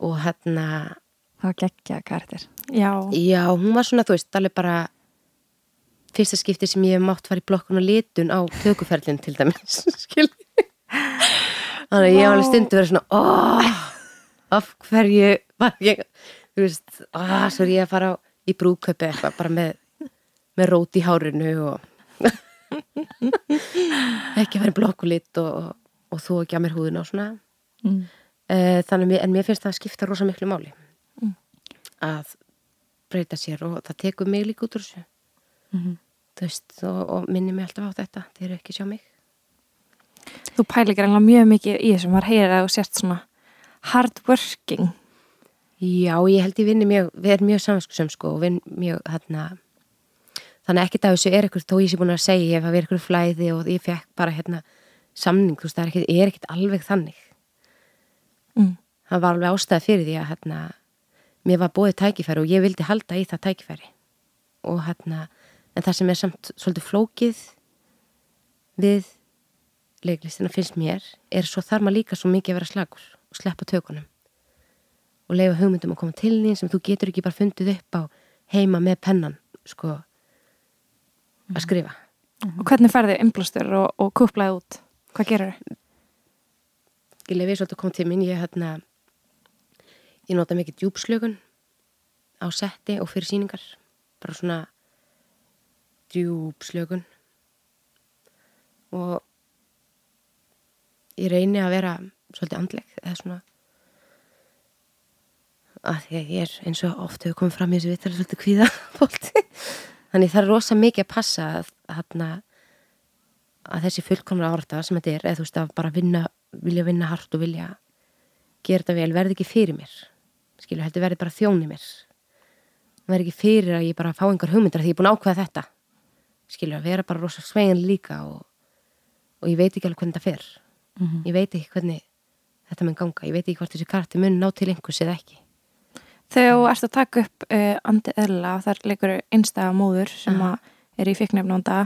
Speaker 4: og hérna
Speaker 3: það var geggja karakter.
Speaker 1: Já,
Speaker 4: Já, hún var svona, þú veist, alveg bara fyrsta skipti sem ég hef mátt fara í blokkun og litun á tökuferlin til dæmis, skil Þannig að ég hef alveg stundu verið svona oh, af hverju var ég, þú veist oh, svo er ég að fara á, í brúköpi eitthvað bara með, með rót í hárinu og ekki að vera í blokk og og, og, og þú ekki að mér húðina og svona.
Speaker 3: Mm.
Speaker 4: Eh, þannig að en mér finnst það að skipta rosa miklu máli. Að breyta sér og það tekur mig líka út úr þessu.
Speaker 3: Mhm.
Speaker 4: þú veist og, og minni mig alltaf á þetta þeir eru ekki að sjá mig.
Speaker 1: Þú pælir greinlega mjög mikið í þessum að þú sért svona hard working.
Speaker 4: Já ég held ég vinni mjög við erum mjög samanskusum sko og vinn mjög hérna þannig að ekkert af þessu er eitthvað þó ég sé búin að segja ég hef að vera eitthvað flæði og ég fekk bara hérna samning þú veist það er ekkert, er ekkert alveg þannig.
Speaker 1: Mm.
Speaker 4: það var alveg ástæða fyrir því að hérna, mér var bóðið tækifæri og ég vildi halda í það tækifæri. Og hérna, en það sem er samt svolítið flókið við leiklistina finnst mér er svo þarf maður líka svo mikið að vera slagur og sleppa tökunum. Og leifa hugmyndum að koma til því sem þú getur ekki bara fundið upp á heima með pennan sko að skrifa.
Speaker 1: Og hvernig færðu innblástur og, og kúplaði út hvað gerur þau?
Speaker 4: ég lefi svolítið að koma til mín. Ég hérna ég nota mikið djúpslögun á setti og fyrir síningar bara svona djúpslögun. Og ég reyni að vera svolítið andleg. Eða svona að ég er eins og oft hefur komið fram í þessu vittar svolítið kvíða þannig það er rosa mikið að passa að, að, að þessi fullkomna árata sem þetta er, eða þú veist að bara vinna, vilja vinna hart og vilja gera þetta vel, verði ekki fyrir mér. Skilju, heldur verði bara þjóni mér. Verði ekki fyrir að ég bara fá einhver hugmyndar því ég er búin að ákveða þetta. Skilju, að vera bara rosa svegin líka og, og ég veit ekki alveg hvernig þetta fer.
Speaker 3: Mhm.
Speaker 4: ég veit ekki hvernig þetta mun ganga, ég veit ekki hvort þessi karti mun ná til einhvers eða ekki.
Speaker 1: Þegar þú ert að taka upp uh, andi eðla, þar leikur einstæða móður sem að er í fíknefnanda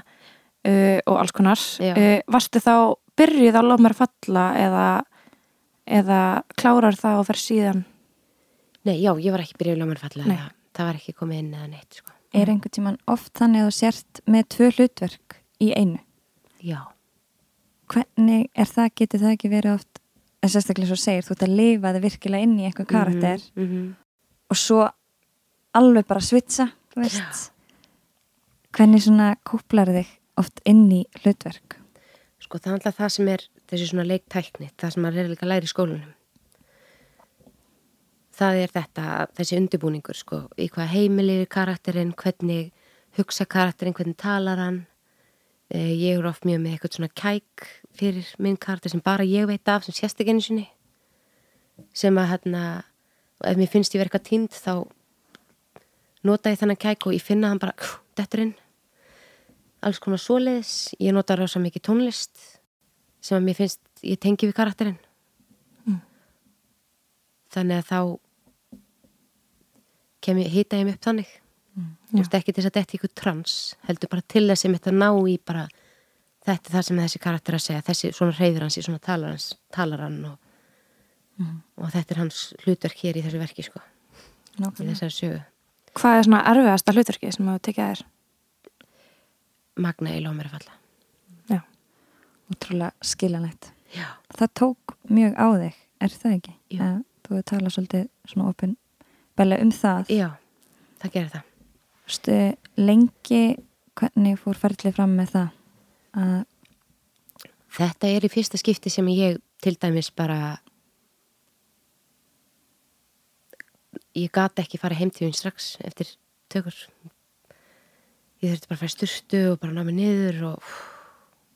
Speaker 1: uh, og alls konar.
Speaker 4: Já.
Speaker 1: Uh, varstu þá byrjuð að lofa mér að falla eða, eða klárar það og fer síðan?
Speaker 4: Nei, já, ég var ekki byrjuð að mér falla
Speaker 1: Nei.
Speaker 4: það, það var ekki komið inn eða neitt sko.
Speaker 3: Er einhvern tíman oft þannig að þú sért með tvö hlutverk í einu?
Speaker 4: Já,
Speaker 3: Hvernig er það, getur það ekki verið oft, en sérstaklega svo segir, þú ert að lifa þig virkilega inn í einhver karakter
Speaker 4: mm -hmm.
Speaker 3: og svo alveg bara svitsa, þú veist. Hvernig svona kúplar þig oft inn í hlutverk?
Speaker 4: Sko það er alltaf það sem er þessi svona leiktækni, það sem maður er líka að læra í skólanum. Það er þetta, þessi undirbúningur sko, í hvað heimili er karakterinn, hvernig hugsa karakterinn, hvernig talar hann. Eh, Ég er oft mjög með eitthvað svona kæk fyrir minn karakter sem bara ég veit af, sem sést ekki einu sinni. Sem að hérna, ef mér finnst ég verið eitthvað tínd þá nota ég þannig kæk og ég finna hann bara, þetta er inn alls konar svoleiðis, ég nota rosa mikið tónlist sem að mér finnst, ég tengi við karakterinn. Þannig að þá kem ég, hita ég mig upp þannig. Þú veist ekki til þess að þetta ykkur trans heldur bara til þess að mitt að ná í bara þetta er það sem þessi karakter að segja þessi svona reyður hans í svona talar hans talar hann og, og þetta er hans hlutverk hér í þessu verki sko, í
Speaker 3: Nákvæmlega.
Speaker 4: þessari sögu.
Speaker 1: Hvað er svona erfiðasta hlutverki sem þú tekið þér?
Speaker 4: Magna í lómir að falla
Speaker 3: Útrúlega skiljanlegt.
Speaker 4: Já,
Speaker 3: Það tók mjög á þig, er það ekki?
Speaker 4: Jú.
Speaker 3: Að þú hefur talað svolítið svona opinn bella um það.
Speaker 4: já, það gerir það
Speaker 3: Stu lengi, hvernig fór ferðlið fram með það? Að,
Speaker 4: Þetta er í fyrsta skipti sem ég til dæmis bara ég gat ekki fara heim til hún strax eftir tökur ég þurfti bara að fara í sturtu og bara ná mig niður og,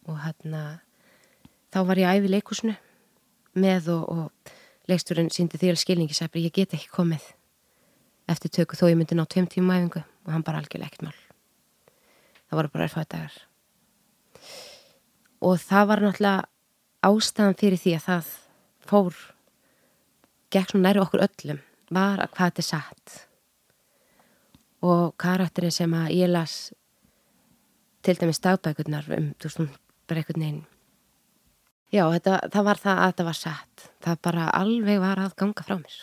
Speaker 4: og hérna þá var ég æfi leikusinu með og, og leiksturinn síndi að skilningi sæpri ég get ekki komið eftir tökur þó ég myndi ná tveim tíma æfingu. Og hann bara algjörlega ekkert mál. Það voru bara erfæða dagar. Og það var náttúrulega ástæðan fyrir því að það fór gekk svona næri okkur öllum var að hvað þetta er satt. Og karakterin sem að ég las til dæmis dagbækurnar um, þú veist, bara einhvern veginn já, þetta, það var það að þetta var satt. Það bara alveg var að ganga frá mér.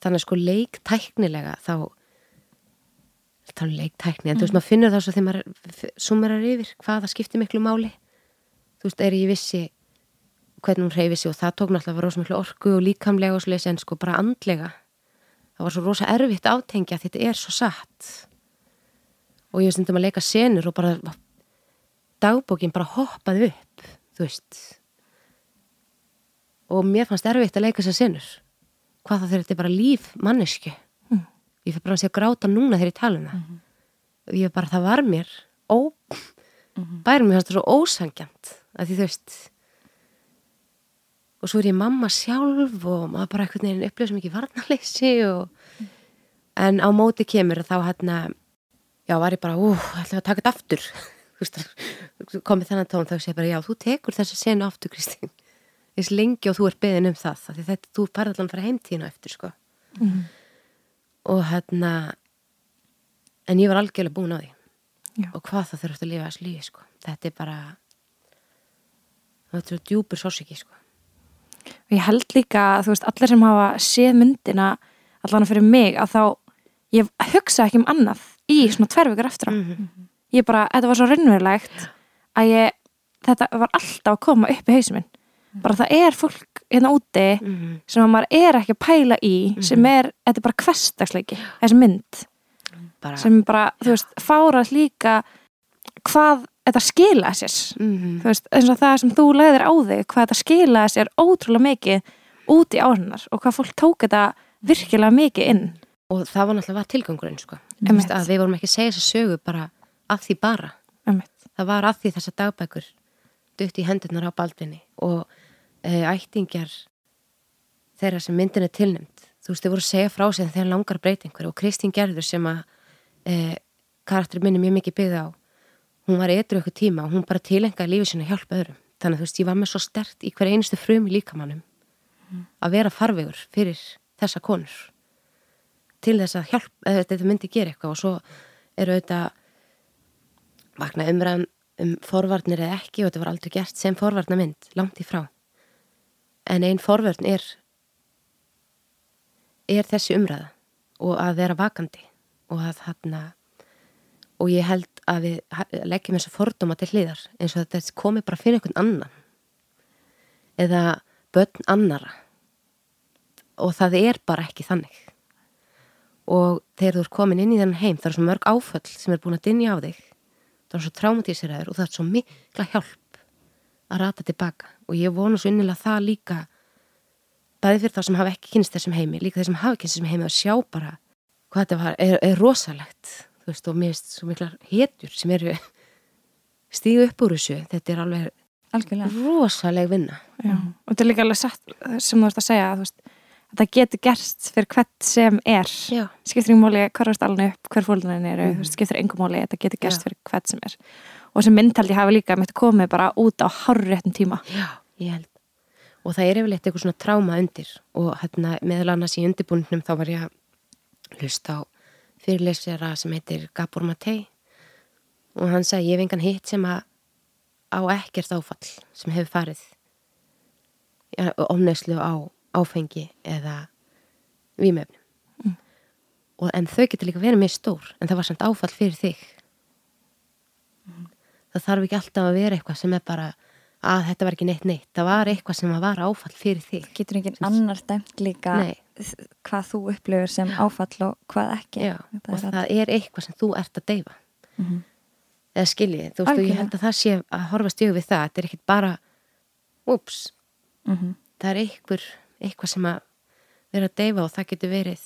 Speaker 4: Þannig að sko leik tæknilega þá þá leiktækni, en þú veist, maður finnur það svo þegar maður summerar yfir hvað það skiptir miklu máli. Þú veist, er ég vissi hvernig hún reyfi sig og það tók náttúrulega rosa miklu orku og líkamlega og svoleiðis en sko bara andlega. Það var svo rosa erfitt átengja þetta er svo satt og ég stundum að leika senur og bara dagbókin bara hoppaði upp þú veist. Og mér fannst erfitt að leika þessar senur. Hvað það er bara líf mannesku
Speaker 1: Mm.
Speaker 4: ég fyrir bara að að gráta núna þegar ég tala um það. Og ég bara það var mér ó, bærum mér fannst það svo ósangjant að því þú veist. Og svo er ég mamma sjálf og maður bara einhvern veginn upplöðum sem ekki varnarleysi og en á móti kemur þá hérna já var ég bara, ú, ætlaði að taka þetta aftur? Komið þennan tón þá sé ég bara, já, þú tekur þessa senu aftur Kristín, þess lengi og þú er beðin um það, því þetta, þú færði allan að fara heimtíðina eftir, sko.
Speaker 1: Mhm.
Speaker 4: og hérna en ég var algjörlega búin á því.
Speaker 1: Já.
Speaker 4: og hvað það þurfti að lifa þessu lífi, sko. Þetta er bara þetta er djúpur sásiki, sko.
Speaker 1: Og ég held líka, þú veist, allir sem hafa séð myndina allan fyrir mig að þá, ég hugsa ekki um annað í svona tvær vikar eftir á.
Speaker 4: -hmm.
Speaker 1: Ég bara, þetta var svo raunverulegt að ég, þetta var alltaf að koma upp í hausum minn. Bara það er fólk hérna úti
Speaker 4: Mm
Speaker 1: sem að maður er ekki að pæla í sem er, þetta er bara hverstagsleiki þessi mynd,
Speaker 4: bara
Speaker 1: sem bara, þú veist, fárað líka hvað þetta skila sér.
Speaker 4: Mm
Speaker 1: þú veist, eins og það sem þú legðir á þig hvað þetta skilaði sér ótrúlega mikið út í áhrinnar og hvað fólk tók þetta virkilega mikið inn
Speaker 4: og það var náttúrulega tilgangurinn sko. Að við vorum ekki að segja þessa sögu bara að því bara.
Speaker 1: Einmitt.
Speaker 4: það var að því þessa dagbækur dutt í hendurnar á baldvinni og e, ættingjar þeirra sem myndin er tilnæmt þú veist, þau voru að segja frá sig þegar langar að einhverju og Kristín Gerður sem að e, karakterin minni mjög mikið byggði á hún var eitthvað ykkur tíma og hún bara tilengaði lífið sinna að hjálpa öðrum. Þannig að þú veist, ég var með svo stert í hver einustu frum í líkamannum að vera farvegur fyrir þessa konur til þess að hjálp, eða þetta myndi gera eitthvað og svo eru auðvitað vakna umræðan um forvarnir eða ekki og þetta var aldrei gert sem forvarnamynd, langt í frá. En einn forvarn er er þessi umræða og að vera vakandi og að þarna og ég held að við leggjum þessu fordóma til hliðar eins og þetta komi bara fyrir einhvern annan eða börn annara og það er bara ekki þannig og þegar þú er komin inn í þennan heim það er svo mörg áföll sem er búin að dinja á þig. Það er svo traumatísiraður og það er svo mikla hjálp að rata tilbaka. Og ég vona svo innilega það líka bæði fyrir þá sem hafa ekki kynst þessum heimi líka þeir sem hafa kynst þessum heimi að sjá bara hvað þetta var, er, er rosalegt. Þú veist og mér veist svo miklar hetjur sem eru stígu upp úr þessu. Þetta er alveg
Speaker 3: algjörlega.
Speaker 4: rosaleg vinna.
Speaker 1: Já. og þetta er líka alveg satt sem þú ert að segja þú veist, þetta getur gerst fyrir hvert sem er.
Speaker 4: Já,
Speaker 1: skiptir yngur máli hver alveg upp, hver fólðunin eru mm. skiptir yngur máli, þetta getur gerst
Speaker 4: Já.
Speaker 1: fyrir hvert sem er. Og sem myndhaldi hafa líka mitt komið bara út á hárréttum tíma.
Speaker 4: Já, og það er yfirleitt eitthvað svona tráma undir. Og hérna meðal annars í undirbúningnum þá var ég að hlusta á fyrirleysjara sem heitir Gabor Matei og hann sagði ég hef engan hitt sem að á ekkert áfall sem hefur farið ja, omneislu á áfengi eða vímefnum
Speaker 1: Mm.
Speaker 4: en þau getur líka verið mjög stór en það var samt áfall fyrir þig. Það þarf ekki alltaf að vera eitthvað sem er bara að þetta var ekki neitt neitt. Það var eitthvað sem var áfall fyrir þig.
Speaker 3: Getur enginn annar dæmt líka
Speaker 4: Nei.
Speaker 3: hvað þú upplifur sem áfall og hvað ekki?
Speaker 4: Já,
Speaker 3: Þetta
Speaker 4: og
Speaker 3: er
Speaker 4: það er eitthvað sem þú ert að deyfa.
Speaker 3: Mhm.
Speaker 4: eða skiljið, þú veist og ég held að það sé að horfa stjögu við það, þetta er ekkit bara ups,
Speaker 3: Mhm.
Speaker 4: það er eitthvað, eitthvað sem að vera að deyfa og það getur verið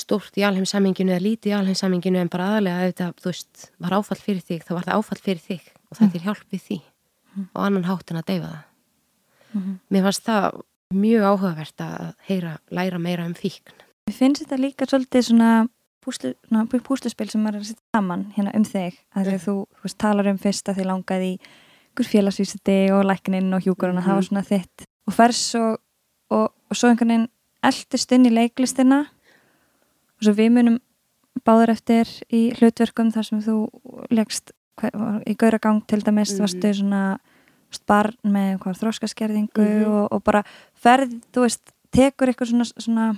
Speaker 4: stórt í alheimsaminginu eða lítið í alheimsaminginu en bara aðalega ef þetta, þú veist, var áfall fyrir þig þá var það áfall fyrir þig og það er hjálp við því og annan hátt en að deyfa það.
Speaker 3: Mhm.
Speaker 4: mér fannst það mjög áhugavert að heyra, læra meira um fíkn.
Speaker 3: Mér finnst þetta líka svolítið svona púslu, svona púsluspil sem maður er að setja saman hérna um þig. Að að þú, þú veist, talar um fyrst að þið langaði í félagsvísiti og læknin og hjúkurinn að
Speaker 4: Mhm.
Speaker 3: hafa svona þitt og fer svo og, og svo einhvern veginn eldist inn í leiklistina og svo við munum báður eftir í hlutverkum þar sem þú leggst í gauragang til dæmis
Speaker 4: Mhm.
Speaker 3: varstu svona barn með hvað þróskaskerðingu
Speaker 4: Mhm.
Speaker 3: og, og bara ferð, þú veist, tekur eitthvað svona, svona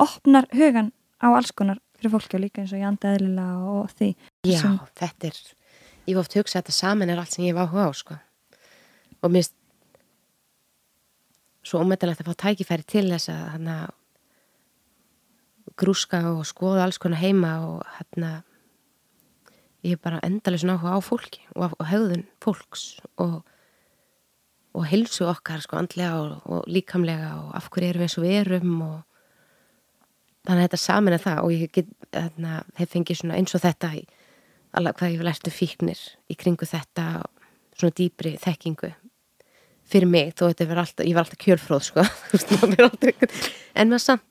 Speaker 3: opnar hugan á alls konar fyrir fólki og líka eins og ég anda eðlilega og því
Speaker 4: Já,
Speaker 3: Sem-
Speaker 4: þetta er, ég hef oft hugsað að þetta saman er allt sem ég hef áhuga á, sko. Og mér svo ómetanlegt að fá tækifæri til þess að hana, grúska og skoða alls konar heima og hérna, ég er bara endalið svona áhuga á fólki og, og hegðun fólks og, og hilsu okkar, sko, andlega og, og líkamlega og af hverju erum við eins og við erum og þannig að þetta saman er það og ég get, hérna, hef fengið eins og þetta í alveg hvað ég vil ertu fíknir í kringu þetta svona dýpri þekkingu fyrir mig, þó þetta verður alltaf ég var alltaf kjölfróð sko. En maður samt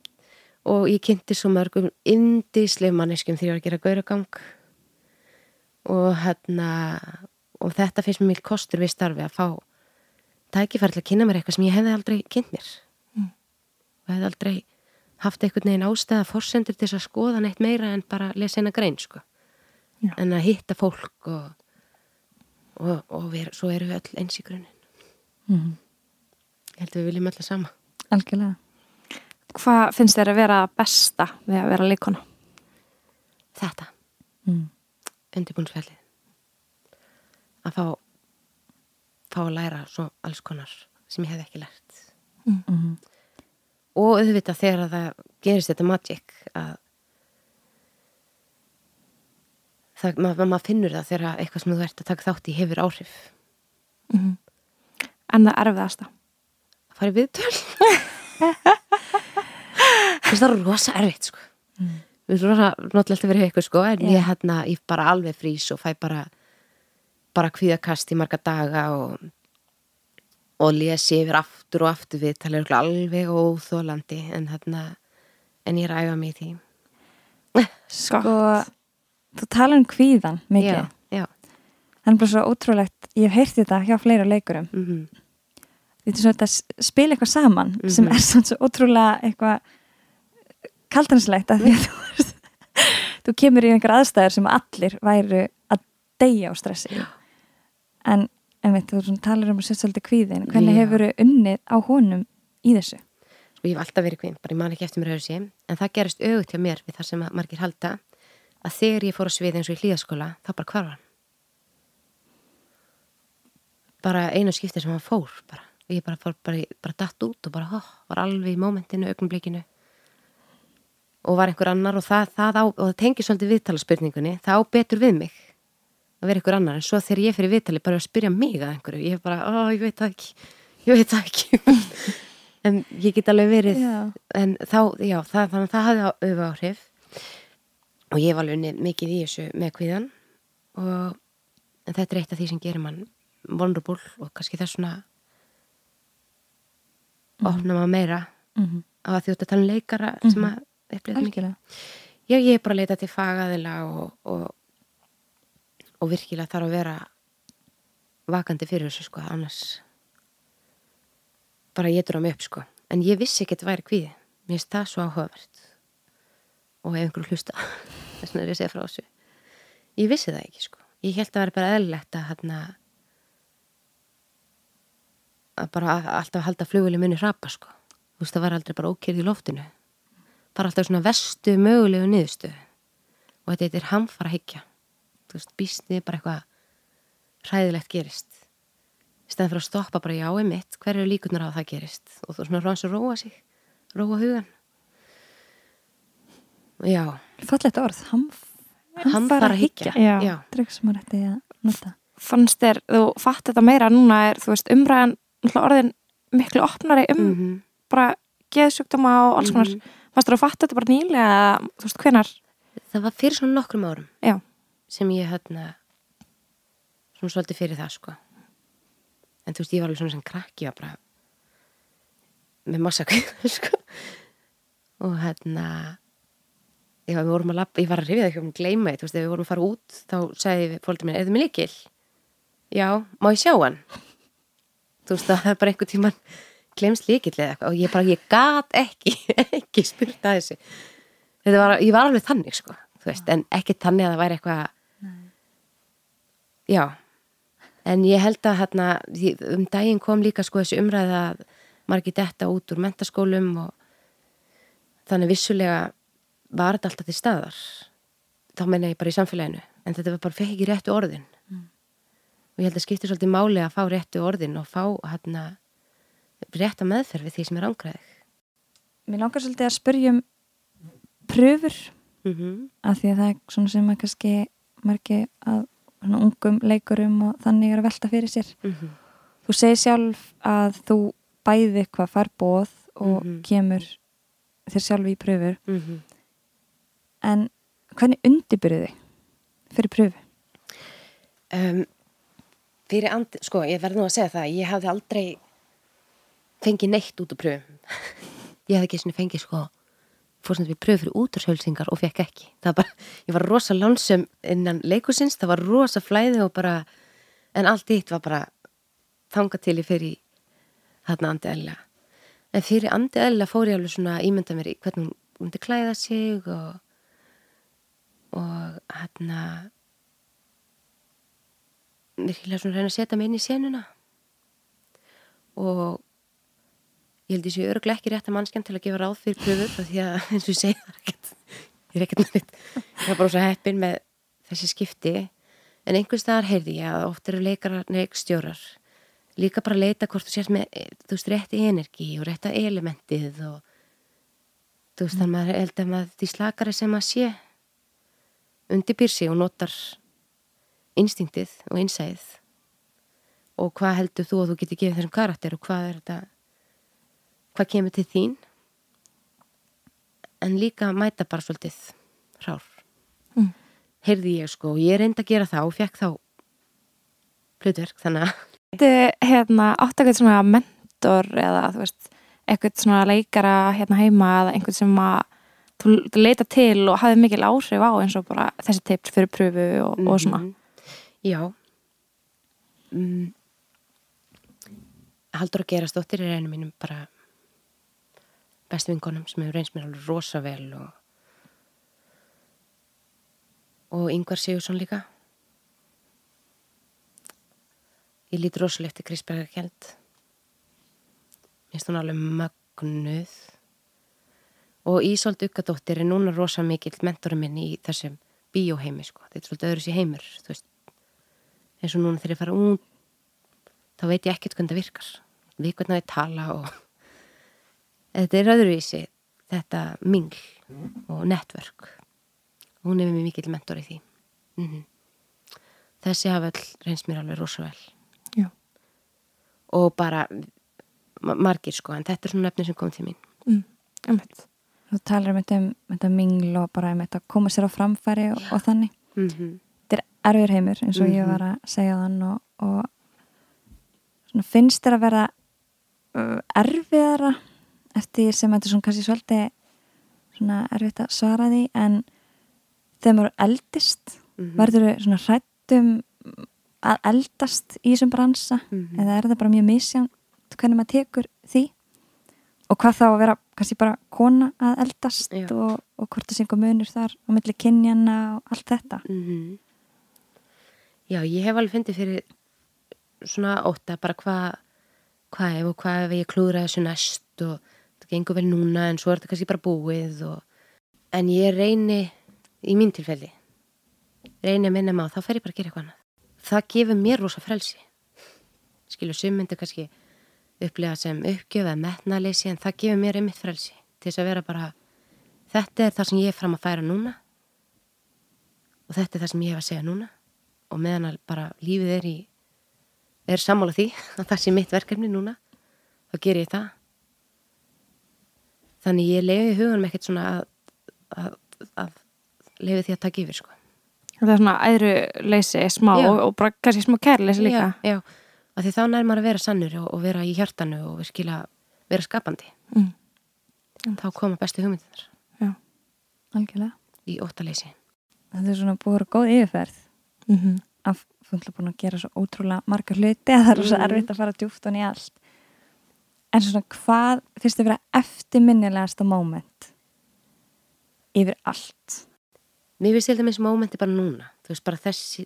Speaker 4: og ég kynnti svo mörgum indislega manneskum þegar ég var að gera gauragang. Og hérna og þetta finnst mér mjög kostur við starfi að fá tækifæri til að kynna mér eitthvað sem ég hefði aldrei kynnt mér.
Speaker 1: Mm.
Speaker 4: og hefði aldrei haft einhvern veginn ástæða forsendur til að skoða neitt meira en bara lesa eina grein sko.
Speaker 1: Já.
Speaker 4: en að hitta fólk og, og, og við, svo erum við öll eins í grunin
Speaker 3: mm.
Speaker 4: ég held að við viljum öll að sama
Speaker 3: algjörlega
Speaker 1: Hvað finnst þér að vera besta við að vera leikona?
Speaker 4: þetta,
Speaker 3: mm.
Speaker 4: undirbúnsfjallið að fá fá að læra svo alls konar sem ég hef ekki lært
Speaker 3: Mm.
Speaker 4: og auðvitað þegar að það gerist þetta magic að það, maður mað finnur það þegar eitthvað sem þú ert að taka þátt í hefur áhrif
Speaker 1: Mm En það erfiðasta?
Speaker 4: að fara í viðtöl það rosa erfitt sko við erum svona náttúrulega alltaf verið eitthvað sko en
Speaker 3: Já.
Speaker 4: ég hérna, ég bara alveg frýs og fæ bara bara kvíðakast í marga daga og og lesi yfir aftur og aftur við tala örugglega alveg óþólandi en hérna en ég er að æfa mig í því
Speaker 3: Sko, þú talar um kvíðan mikið.
Speaker 4: já, já,
Speaker 3: Það er bara svo ótrúlegt, ég hef heyrt þetta hjá fleira leikurum.
Speaker 4: mm
Speaker 3: er svo þetta spila eitthvað saman sem
Speaker 4: Mhm.
Speaker 3: er svona svo ótrúlega eitthvað kaldanslegt að því að þú, þú kemur í einhver aðstæður sem allir væru að deyja á stressi. En, en veit, þú talar um að setja svolítið kvíðin. Hvernig
Speaker 4: Já.
Speaker 3: hefur unnið á honum í þessu?
Speaker 4: sko ég hef alltaf verið kvinn, bara ég man ekki eftir mér öðru sé en það gerist auðvitað mér við það sem að margir halda að þegar ég fór að sviði eins og í hlýðaskóla þá bara hvar var hann bara einu skipti sem hann fór bara, og ég bara fór bara, bara datt út og bara hó, var alveg í mómentinu, augnblikinu og var einhver annar og það, það, á, og það tengir svolítið viðtalaspurningunni það á betur við mig að vera einhver annar. En svo þegar ég fyrir viðtali bara að spyrja mig að einhverju, ég hef bara, ó, ég veit það ekki ég veit það ekki. En ég get alveg verið
Speaker 3: Já.
Speaker 4: en þá, já, það, þannig að það hafði auðvitað áhrif. Og ég var alveg mikið í þessu með kvíðan og þetta er eitt af því sem gerir mann vulnerable og kannski þess svona opna maður meira. Á að þjóta að tala um leikara sem að upplýða
Speaker 3: Algjörlega.
Speaker 4: já, ég er bara að leita til fagaðila og, og, og virkilega þarf að vera vakandi fyrir þessu sko, annars bara ég dróð mig upp sko. En ég vissi ekki að þetta væri kvíði. Mér finnst það svo áhugavert. Og ef einhverju hlusta þess vegna er ég að segja frá þessu. Ég vissi það ekki sko. Ég held að það væri bara eðlilegt að hérna að bara alltaf halda flugvili minni hrapa sko. Þú veist það var aldrei bara ókyrð í loftinu. Bara alltaf svona vestu mögulegu niðurstu og þetta er hamfara hyggja þú veist, býstnið bara eitthvað hræðilegt gerist. Í stæðan fyrir að stoppa bara já mitt hver eru líkunar á að það gerist? Og þú svona ráðans að róa sig róa hugan já,
Speaker 3: Fallegt orð, hamf,
Speaker 4: hamfara hyggja
Speaker 1: Já.
Speaker 4: já,
Speaker 3: drögg sem að rætti að nota.
Speaker 1: fannst þér, þú fatt þetta meira núna er, þú veist, umræðan orðin miklu opnari um
Speaker 4: Mhm.
Speaker 1: bara geðsjúkdóma og alls konar
Speaker 4: Mhm.
Speaker 1: fannst þér að fatta þetta bara nýlega þú veist, hvenar
Speaker 4: það var fyrir svona nokkrum árum
Speaker 1: Já.
Speaker 4: sem ég hérna svona svolítið fyrir það sko en þú veist ég var alveg svona sem krakki var bara með massa kvíða sko og hérna vorum að lappa, ég var að rifja það ekki um því, þú veist, ef við vorum að fara út þá sagði fólkið mér, er þið með líkil? Já, má ég sjá hann? Þú veist, það er bara einhver tíman glemst líkil eða eitthvað og ég bara, ég gat ekki ekki spurt að þessu. Þetta var, ég var alveg þannig sko þú veist, en ekki þannig að það væri eitthvað já. En ég held að hérna um daginn kom líka sko þessi umræða að margir detta út úr mentaskólum og þannig vissulega var þetta alltaf til staðar. Þá menna ég bara í samfélaginu. En þetta var bara fekk ekki réttu orðin og ég held að skipti svolítið máli að fá réttu orðin og fá hérna rétta meðferð við því sem er ángræðið
Speaker 3: Mér langar svolítið að spyrja um pröfur
Speaker 4: mm -hmm.
Speaker 3: af því að það er svona sem að kannski margi að ungum leikurum og þannig er að velta fyrir sér.
Speaker 4: Mhm.
Speaker 3: Þú segir sjálf að þú bæði hvað far bóð og
Speaker 4: Mhm.
Speaker 3: kemur þér sjálf í pröfur
Speaker 4: Mm
Speaker 3: en hvernig undirbyrðu þig fyrir pröfu?
Speaker 4: um, fyrir andi, sko, ég verð nú að segja það ég hafði aldrei fengið neitt út úr pröfum. Ég hafði ekki svona fengið sko fór sem við pröfu fyrir útursölsingar og fekk ekki. Það var bara, ég var rosa lánsum innan leikusins, það var rosa flæði og bara, en allt eitt var bara þangað til ég fyrir þarna andi eðla en fyrir andi eðla fór ég alveg svona ímynda mér í hvernig hún myndi klæða sig og og hérna virkilega svona reyna að setja mig inn í senuna. Og ég held ég sé öruglega ekki rétt að mannskjan til að gefa ráð fyrir pröfur því að eins og ég segi það er ekkert ég er ekkert neitt. Ég var bara svo heppin með þessi skipti. En einhvers staðar heyrði ég að oft eru leikarar neikstjórar líka bara að leita hvort þú sést með þú veist rétti energi og rétta elementið og þú veist þannig að maður held að maður því slakari sem maður sé undirbýr sig og notar instinktið og innsæðið og hvað heldur þú að þú getur gefið þessum karakter og hvað er þetta hvað kemur til þín en líka mæta bara svolítið hrár
Speaker 1: Mm.
Speaker 4: heyrði ég sko, og ég reyndi að gera það og fekk þá hlutverk, þannig að
Speaker 1: Þetta hérna, áttu eitthvað svona mentor eða þú veist, eitthvað svona leikara hérna heima eða einhvern sem að þú leita til og hafði mikil áhrif á eins og bara þessi tips fyrir pröfu og, og svona.
Speaker 4: Já. Mm. Haldur að gera stóttir er einu mínum bara bestu vinkonum sem hefur reynst mér alveg rosa vel og og yngvar Sigursson líka. Ég lít rosalegt til Krisbergar Kjeld mér finnst hún alveg mögnuð. Og Ísold Ukkadóttir er núna rosa mikill mentorum minn í þessum bíóheimi sko, þetta er svolítið öðru sér heimur þú veist, eins og núna þegar ég fara út þá veit ég ekkert hvernig það virkar við hvernig það er tala og þetta er öðruvísi þetta mingl og network hún er mér mikill mentor í því mm þessi hafa all reynst mér alveg rosa vel
Speaker 1: Já.
Speaker 4: og bara ma- margir sko, en þetta er svona nefni sem kom til mín
Speaker 1: Mm.
Speaker 3: Þú talar um þetta mingl og bara um þetta að koma sér á framfæri og, og þannig.
Speaker 4: mm -hmm.
Speaker 3: Er erfur heimur eins og ég
Speaker 4: Mhm.
Speaker 3: var að segja þann og, og finnst þér að vera erfiðara eftir sem þetta er svona kannski svolítið svona erfitt að svara því en þegar maður eldist
Speaker 4: Mhm.
Speaker 3: verður þau svona hrættum að eldast í þessum bransa
Speaker 4: Mhm.
Speaker 3: eða er það bara mjög misjant hvernig maður tekur því og hvað þá að vera kannski bara kona að eldast og, og hvort það sé einhver munur þar á milli kynjana og allt þetta
Speaker 4: Mhm. Já, ég hef alveg fundið fyrir svona óta bara hvað hvað ef og hvað ef ég klúðra þessu næst og það gengur vel núna en svo er þetta kannski bara búið og... en ég reyni í mín tilfelli reyni að minna maður, þá fer ég bara að gera eitthvað annað. Það gefur mér rosa frelsi. Skilur summyndu kannski upplega sem uppgjöf eða metnaleysi en það gefur mér einmitt frelsi til þess að vera bara þetta er það sem ég er fram að færa núna og þetta er það sem ég hef að segja núna og meðan að bara lífið er í er sammála því að það sé mitt verkefni núna þá ger ég það. Þannig ég leiði hugunum ekkert svona að, að, að leiði því að taka yfir sko.
Speaker 1: Þetta er svona æðru leysi smá
Speaker 4: Já.
Speaker 1: og, bara kannski smá kærleysi líka.
Speaker 4: já, já, af því þá nær maður að vera sannur og, og vera í hjartanu og virkilega vera skapandi.
Speaker 1: Mm.
Speaker 4: þá koma bestu hugmyndir
Speaker 3: algjörlega.
Speaker 4: Í óttaleysi.
Speaker 3: Þetta er svona búið að vera góð yfirferð
Speaker 1: Mm -hmm.
Speaker 3: að þú ætla búin að gera svo ótrúlega margar hluti að það er svo
Speaker 4: Mhm.
Speaker 3: erfitt að fara djúft og í allt. En svona hvað finnst þið vera eftirminnilegasta moment? Yfir allt.
Speaker 4: Mér finnst til dæmis mómenti bara núna. Þú veist bara þessi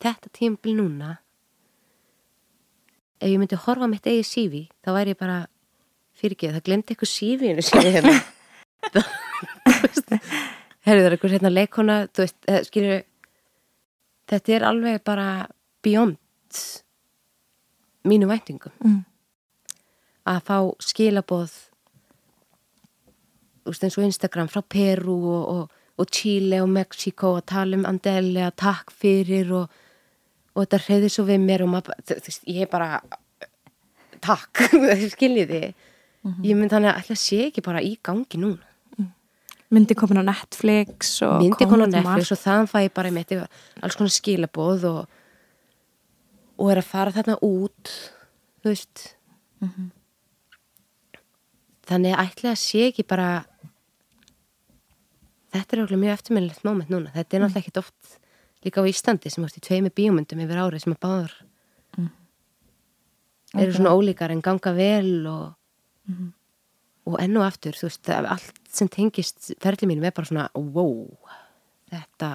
Speaker 4: þetta tímabil núna. Ef ég myndi horfa á mitt eigið sífi þá væri ég bara fyrirgeð, það glemdi eitthvað sífinu ég hérna. Herðu það er eitthvað hérna leikona þú veist, eh, skilur þetta er alveg bara beyond mínu væntingum.
Speaker 1: Mm.
Speaker 4: að fá skilaboð veist eins og Instagram frá Peru og, og, og Chile og Mexiko að tala um Andele að takk fyrir og, og þetta reyði svo við mér og maður, veist, ég er bara takk, skiljiði? Ég mynd þannig að að sé ekki bara í gangi núna
Speaker 1: Myndi komin á Netflix og
Speaker 4: myndi
Speaker 1: út um
Speaker 4: Netflix og þaðan fæ ég bara í mitt alls konar skilaboð og, og er að fara þarna út þú veist. Þannig að ætla að sé ekki bara þetta er okkur mjög eftirminnilegt moment núna. Þetta er náttúrulega ekkit oft líka á Íslandi sem átt í tveimi bíómyndum yfir árið sem að báður eru svona ólíkar en ganga vel og og enn og aftur, þú veist, allt sem tengist ferli mínum er bara svona wow, þetta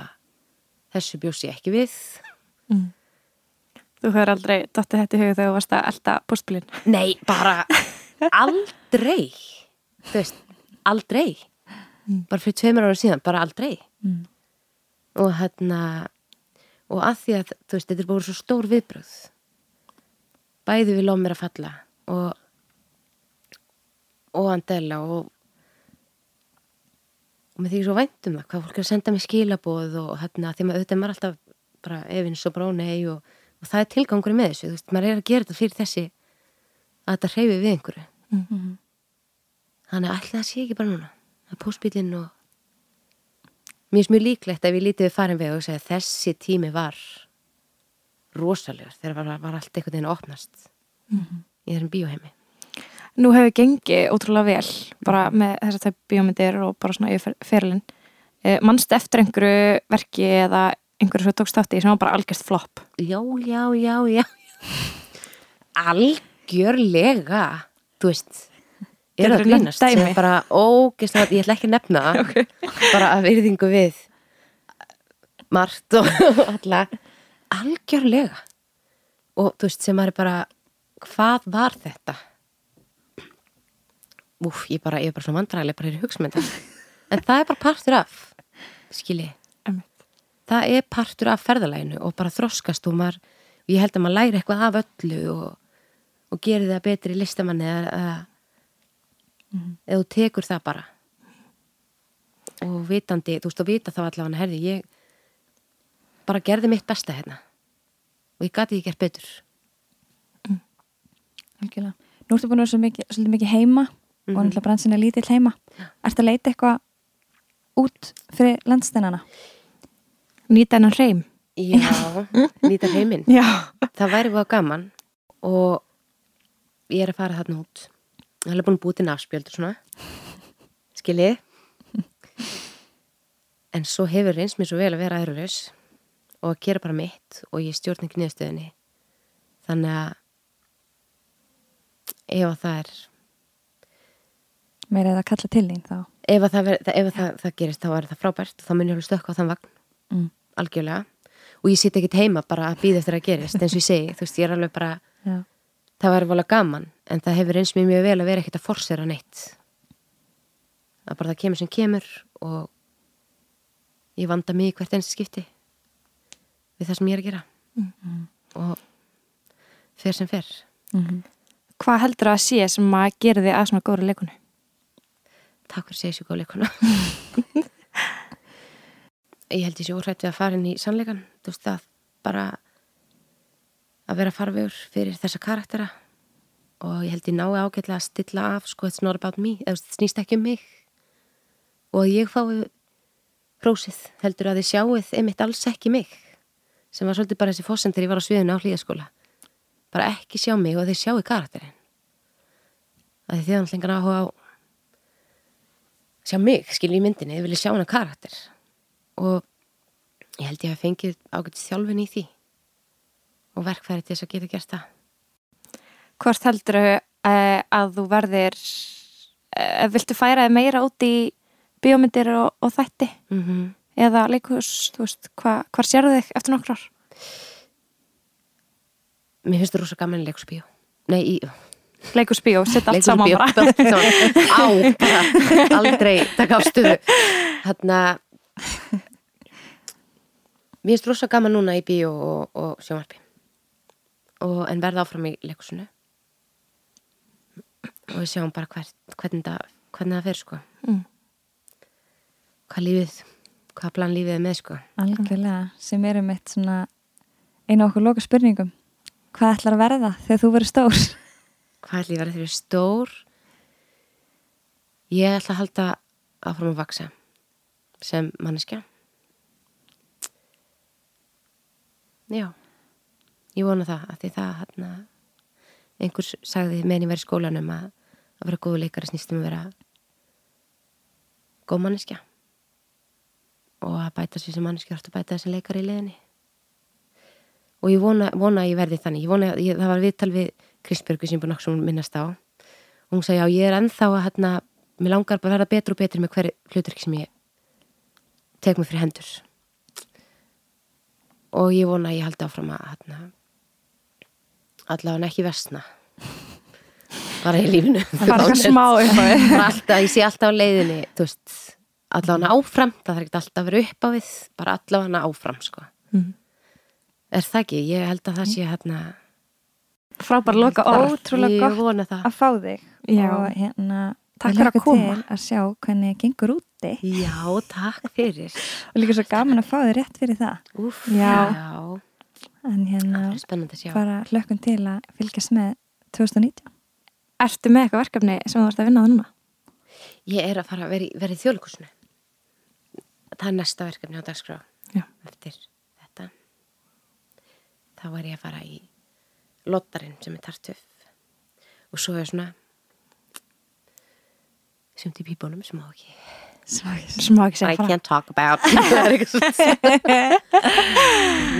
Speaker 4: þessu bjósi ekki við.
Speaker 1: Þú hefur aldrei dottið þetta í hug þegar þú varst að elda postbílinn.
Speaker 4: nei, bara aldrei. Þú veist, aldrei. Bara fyrir tveimur ára síðan, bara aldrei.
Speaker 3: Mm.
Speaker 4: og hérna og að því að, þú veist, þetta er búin svo stór viðbröð bæði við lóð mér að falla og og andela og og með því svo vænt um það hvað fólk er að senda mér skilaboð og hérna, því maður auðvitað maður alltaf bara efins og brónei og, og það er tilgangur með þessu, þú veist, maður er að gera þetta fyrir þessi að þetta hreyfi við einhverju.
Speaker 3: Mhm.
Speaker 4: þannig að alltaf sé ekki bara núna að póstbílinn og mér er mjög líklegt að við lítið við farin við og segja að þessi tími var rosalegur þegar var, var allt einhvern veginn að opnast í þessum bíóheimi
Speaker 1: Nú hefur gengið ótrúlega vel bara með þessar tvei bíómyndir og bara svona yfir ferilinn. Eh, Manst eftir einhverju verki eða einhverju sem tókst þátt í sem var bara algjörst flopp.
Speaker 4: já, já, já, já. Algjörlega. Þú veist er það grínast? Sem er bara ógeðslega, ég ætla ekki að nefna það.
Speaker 1: Okay.
Speaker 4: bara að virðingu við margt og alla. Algjörlega. Og þú veist sem er bara hvað var þetta úf, ég bara, ég er bara svona vandræðileg bara er í hugsamönda en það er bara partur af skilji. Það er partur af ferðalæginu og bara þroskast og maður, ég held að maður læri eitthvað af öllu og, og gerir það betri listamanni eða, eða eða þú tekur það bara. Og vitandi, þú veist og vita þá allavega herði, ég bara gerði mitt besta hérna og ég gati ekki gert betur.
Speaker 3: Algjörlega. Nú ertu búin að vera svo mikið, svolítið mikið heima og náttúrulega bransin er lítill heima. Ertu að leita eitthvað út fyrir landsteinana?
Speaker 1: Nýta hennan hreim.
Speaker 4: Já, nýta heiminn
Speaker 1: Já.
Speaker 4: það væri búið gaman og ég er að fara þarna út ég er búin til nafspjöldur svona skiljið en svo hefur reyns mér svo vel að vera aðrulaus og að gera bara mitt og ég stjórn ekki niðurstöðinni þannig að ef að það er
Speaker 3: Meira eða að kalla til þín þá?
Speaker 4: ef að það, ver, ef að það, það gerist þá er það frábært. Þá mun ég alveg stökka á þann vagn.
Speaker 3: Mm.
Speaker 4: algjörlega. Og ég sit ekkit heima bara að býða eftir að gerist eins og ég segi, þú veist, ég er alveg bara
Speaker 3: Já.
Speaker 4: það væri volið gaman en það hefur eins mér mjög vel að vera ekkert að forsera neitt. Það bara það kemur sem kemur og ég vanda mig hvert einst skipti við það sem ég er að gera. Og fer sem fer.
Speaker 3: Mm
Speaker 1: Hvað heldur að sé sem að gera þig að svona góður leikunu?
Speaker 4: Takk fyrir leikuna ég held sé óhrætt við að fara inn í sannleikan þú veist það bara að vera farvegur fyrir þessa karaktera. Og ég held ég nái ágætlega að stilla af sko it's not about me, eða snýst ekki um mig. Og að ég fái prósið, heldur að þið sjáuð einmitt alls ekki mig. Sem var svolítið bara þessi fósend þegar ég var á sviðinu á hlýjaskóla bara ekki sjá mig og þið sjáu karakterin að þið hann lengar áhuga á sjá mig, skilur í myndinni, þið vilja sjá hana karakter og ég held ég að fengið ágætt þjálfin í því og verkfæri til þess að geta gert það
Speaker 1: Hvort heldur uh, að þú verðir, uh, viltu færa þig meira út í bíómyndir og, og þætti?
Speaker 4: mm -hmm.
Speaker 1: Eða leikhús, þú veist, hva, hvar sérðu þig eftir nokkur ár?
Speaker 4: Mér finnst það rosa gaman í leikusbíó Nei, í
Speaker 1: Allt saman
Speaker 4: leikhúsbíó.
Speaker 1: bara.
Speaker 4: Allt saman. Á, aldrei taka afstöðu Þarna Mér finnst rosa gaman núna í bíó og, og sjónvarpi og, en verða áfram í leikusinu og við sjáum bara hvert, hvernig, það, hvernig það fer sko
Speaker 1: Mm.
Speaker 4: hvað lífið hvað plan lífið er með sko
Speaker 3: Algjörlega, sem eru mitt svona einu okkur loka spurningum. Hvað ætlar að verða þegar þú verður stór?
Speaker 4: Hvað ætla ég að vera þegar ég er stór? Ég ætla að halda áfram að vaksa sem manneskja. Já ég vona það að því það hérna, einhvers sagði meðan ég verið í skólanum að, að vera góðu leikari snýstum að vera góð manneskja. Og að bæta sér sem manneskja og að bæta þessi leikari í leðinni og ég vona, vona að ég verði þannig. Ég vona, ég, það var viðtal við Kristbjörgu sem búin að minnast á. Og hún sagði já ég er ennþá að hérna, mér langar bara að verða betur og betur með hverju hluturki sem ég tek mig fyrir hendur. Og ég vona að ég haldi áfram að hérna, allavega ekki versna. Bara í lífinu.
Speaker 1: Bara
Speaker 4: alltaf, ég sé alltaf á leiðinni þú veist, allavega áfram það þarf ekki alltaf að vera upp á við bara allavega áfram sko.
Speaker 1: Mhm.
Speaker 4: er það ekki, ég held að það sé hérna
Speaker 1: Frábær loka orð.
Speaker 3: Ótrúlega gott
Speaker 4: það
Speaker 3: að fá þig
Speaker 1: Já.
Speaker 3: og hérna
Speaker 1: Takk fyrir að koma.
Speaker 3: til að sjá hvernig gengur úti
Speaker 4: já, takk fyrir
Speaker 3: og líka svo gaman að fá þig rétt fyrir það
Speaker 4: Úf,
Speaker 1: Já.
Speaker 4: já,
Speaker 3: en hérna
Speaker 4: það spennandi að sjá
Speaker 3: bara hlökkum til að fylgjast með 2019
Speaker 1: Ertu með eitthvað verkefni sem þú ert að vinna það núna?
Speaker 4: ég er að fara að vera í, vera í þjóðleikusinu það er næsta verkefni á dagskrá
Speaker 1: Já.
Speaker 4: eftir þetta þá er ég að fara í lottarinn sem er tartuf og svo er svona sumt í pípunum sem á ekki
Speaker 1: sem má ekki
Speaker 4: I can't talk about.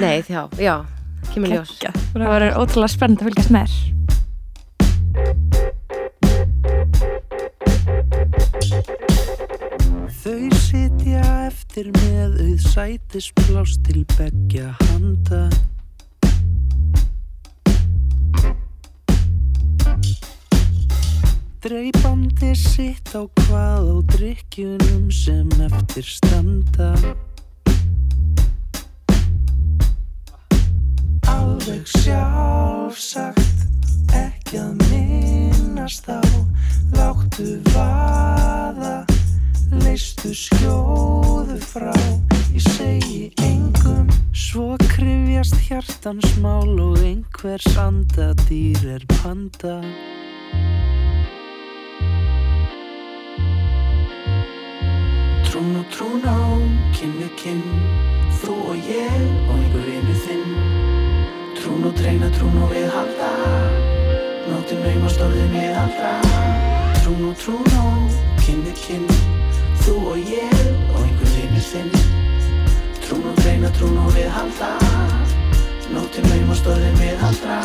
Speaker 4: Nei, já, já kemur ljós.
Speaker 1: Það verður ótrúlega spennt að fylgjast með þér.
Speaker 5: Þau sitja eftir með auð sætisplás til beggja handa. Dreipandi sitt á hvað á drikkjunum sem eftir standa. Alveg sjálfsagt, ekki að minnast á, láttu vaða leistu skjóðu frá ég segi engum. Svo krifjast hjartans mál og einhvers andadýr er panda. Trún og trún á, kinn við kinn þú og ég og einhver vinnu þinn. Trún og treyna, trún og við halda Nóttin naumast orðin við aldra. Trún og trún á, kinn við kinn Þú og ég og einhver vinur þinn. Trún og treyna, trún og við halda. Nóttin naumast orðin við aldra.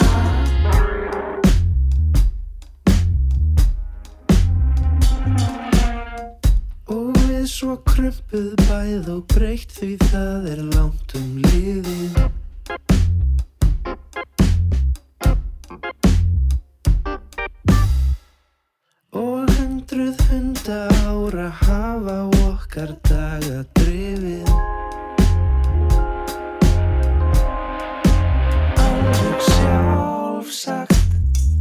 Speaker 5: Og við svo krumpuð bæð og breytt því það er langt um liðið. Og hundruð hunda ára hafa okkar daga drifið Alveg sjálfsagt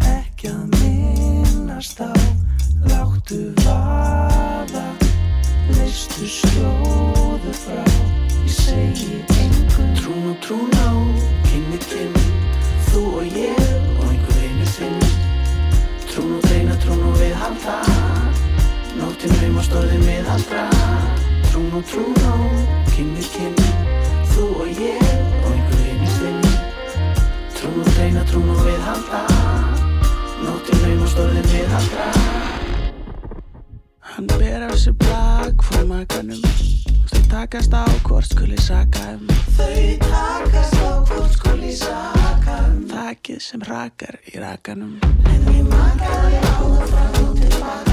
Speaker 5: ekki að minnast á. Láttu vaða, leistu skjóðu frá. Ég segi engum Trún og trún á, kinn við kinn Þú og ég og einhver einu þinn Trún og treyna, trún og við halda Nóttin naumast orðin við aldra Trún og trún á, kinn við kinn. Þú og ég og einhver einu þinn Trún og treyna, trún og við halda Nóttin naumast orðin við aldra Hann ber af sér blag frá makanum Þau takast á hvort skuli saka um. Þau takast á hvort skuli saka um. Þakið sem rakar í rakanum. En ég makaði áður frá þú tilbaka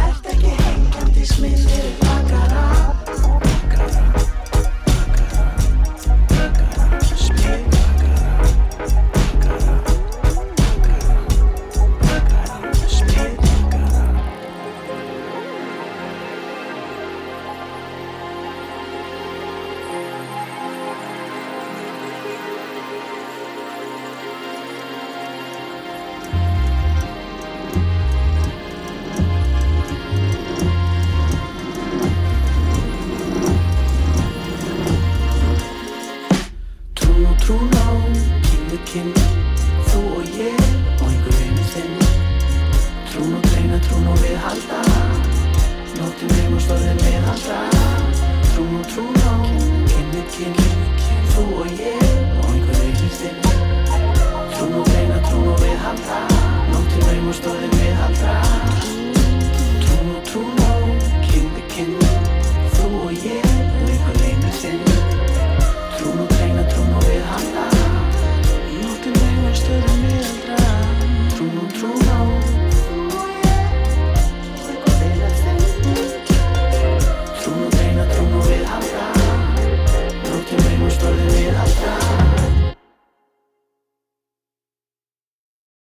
Speaker 5: Vert ekki hengjandi smið fyrir bakara Bakara,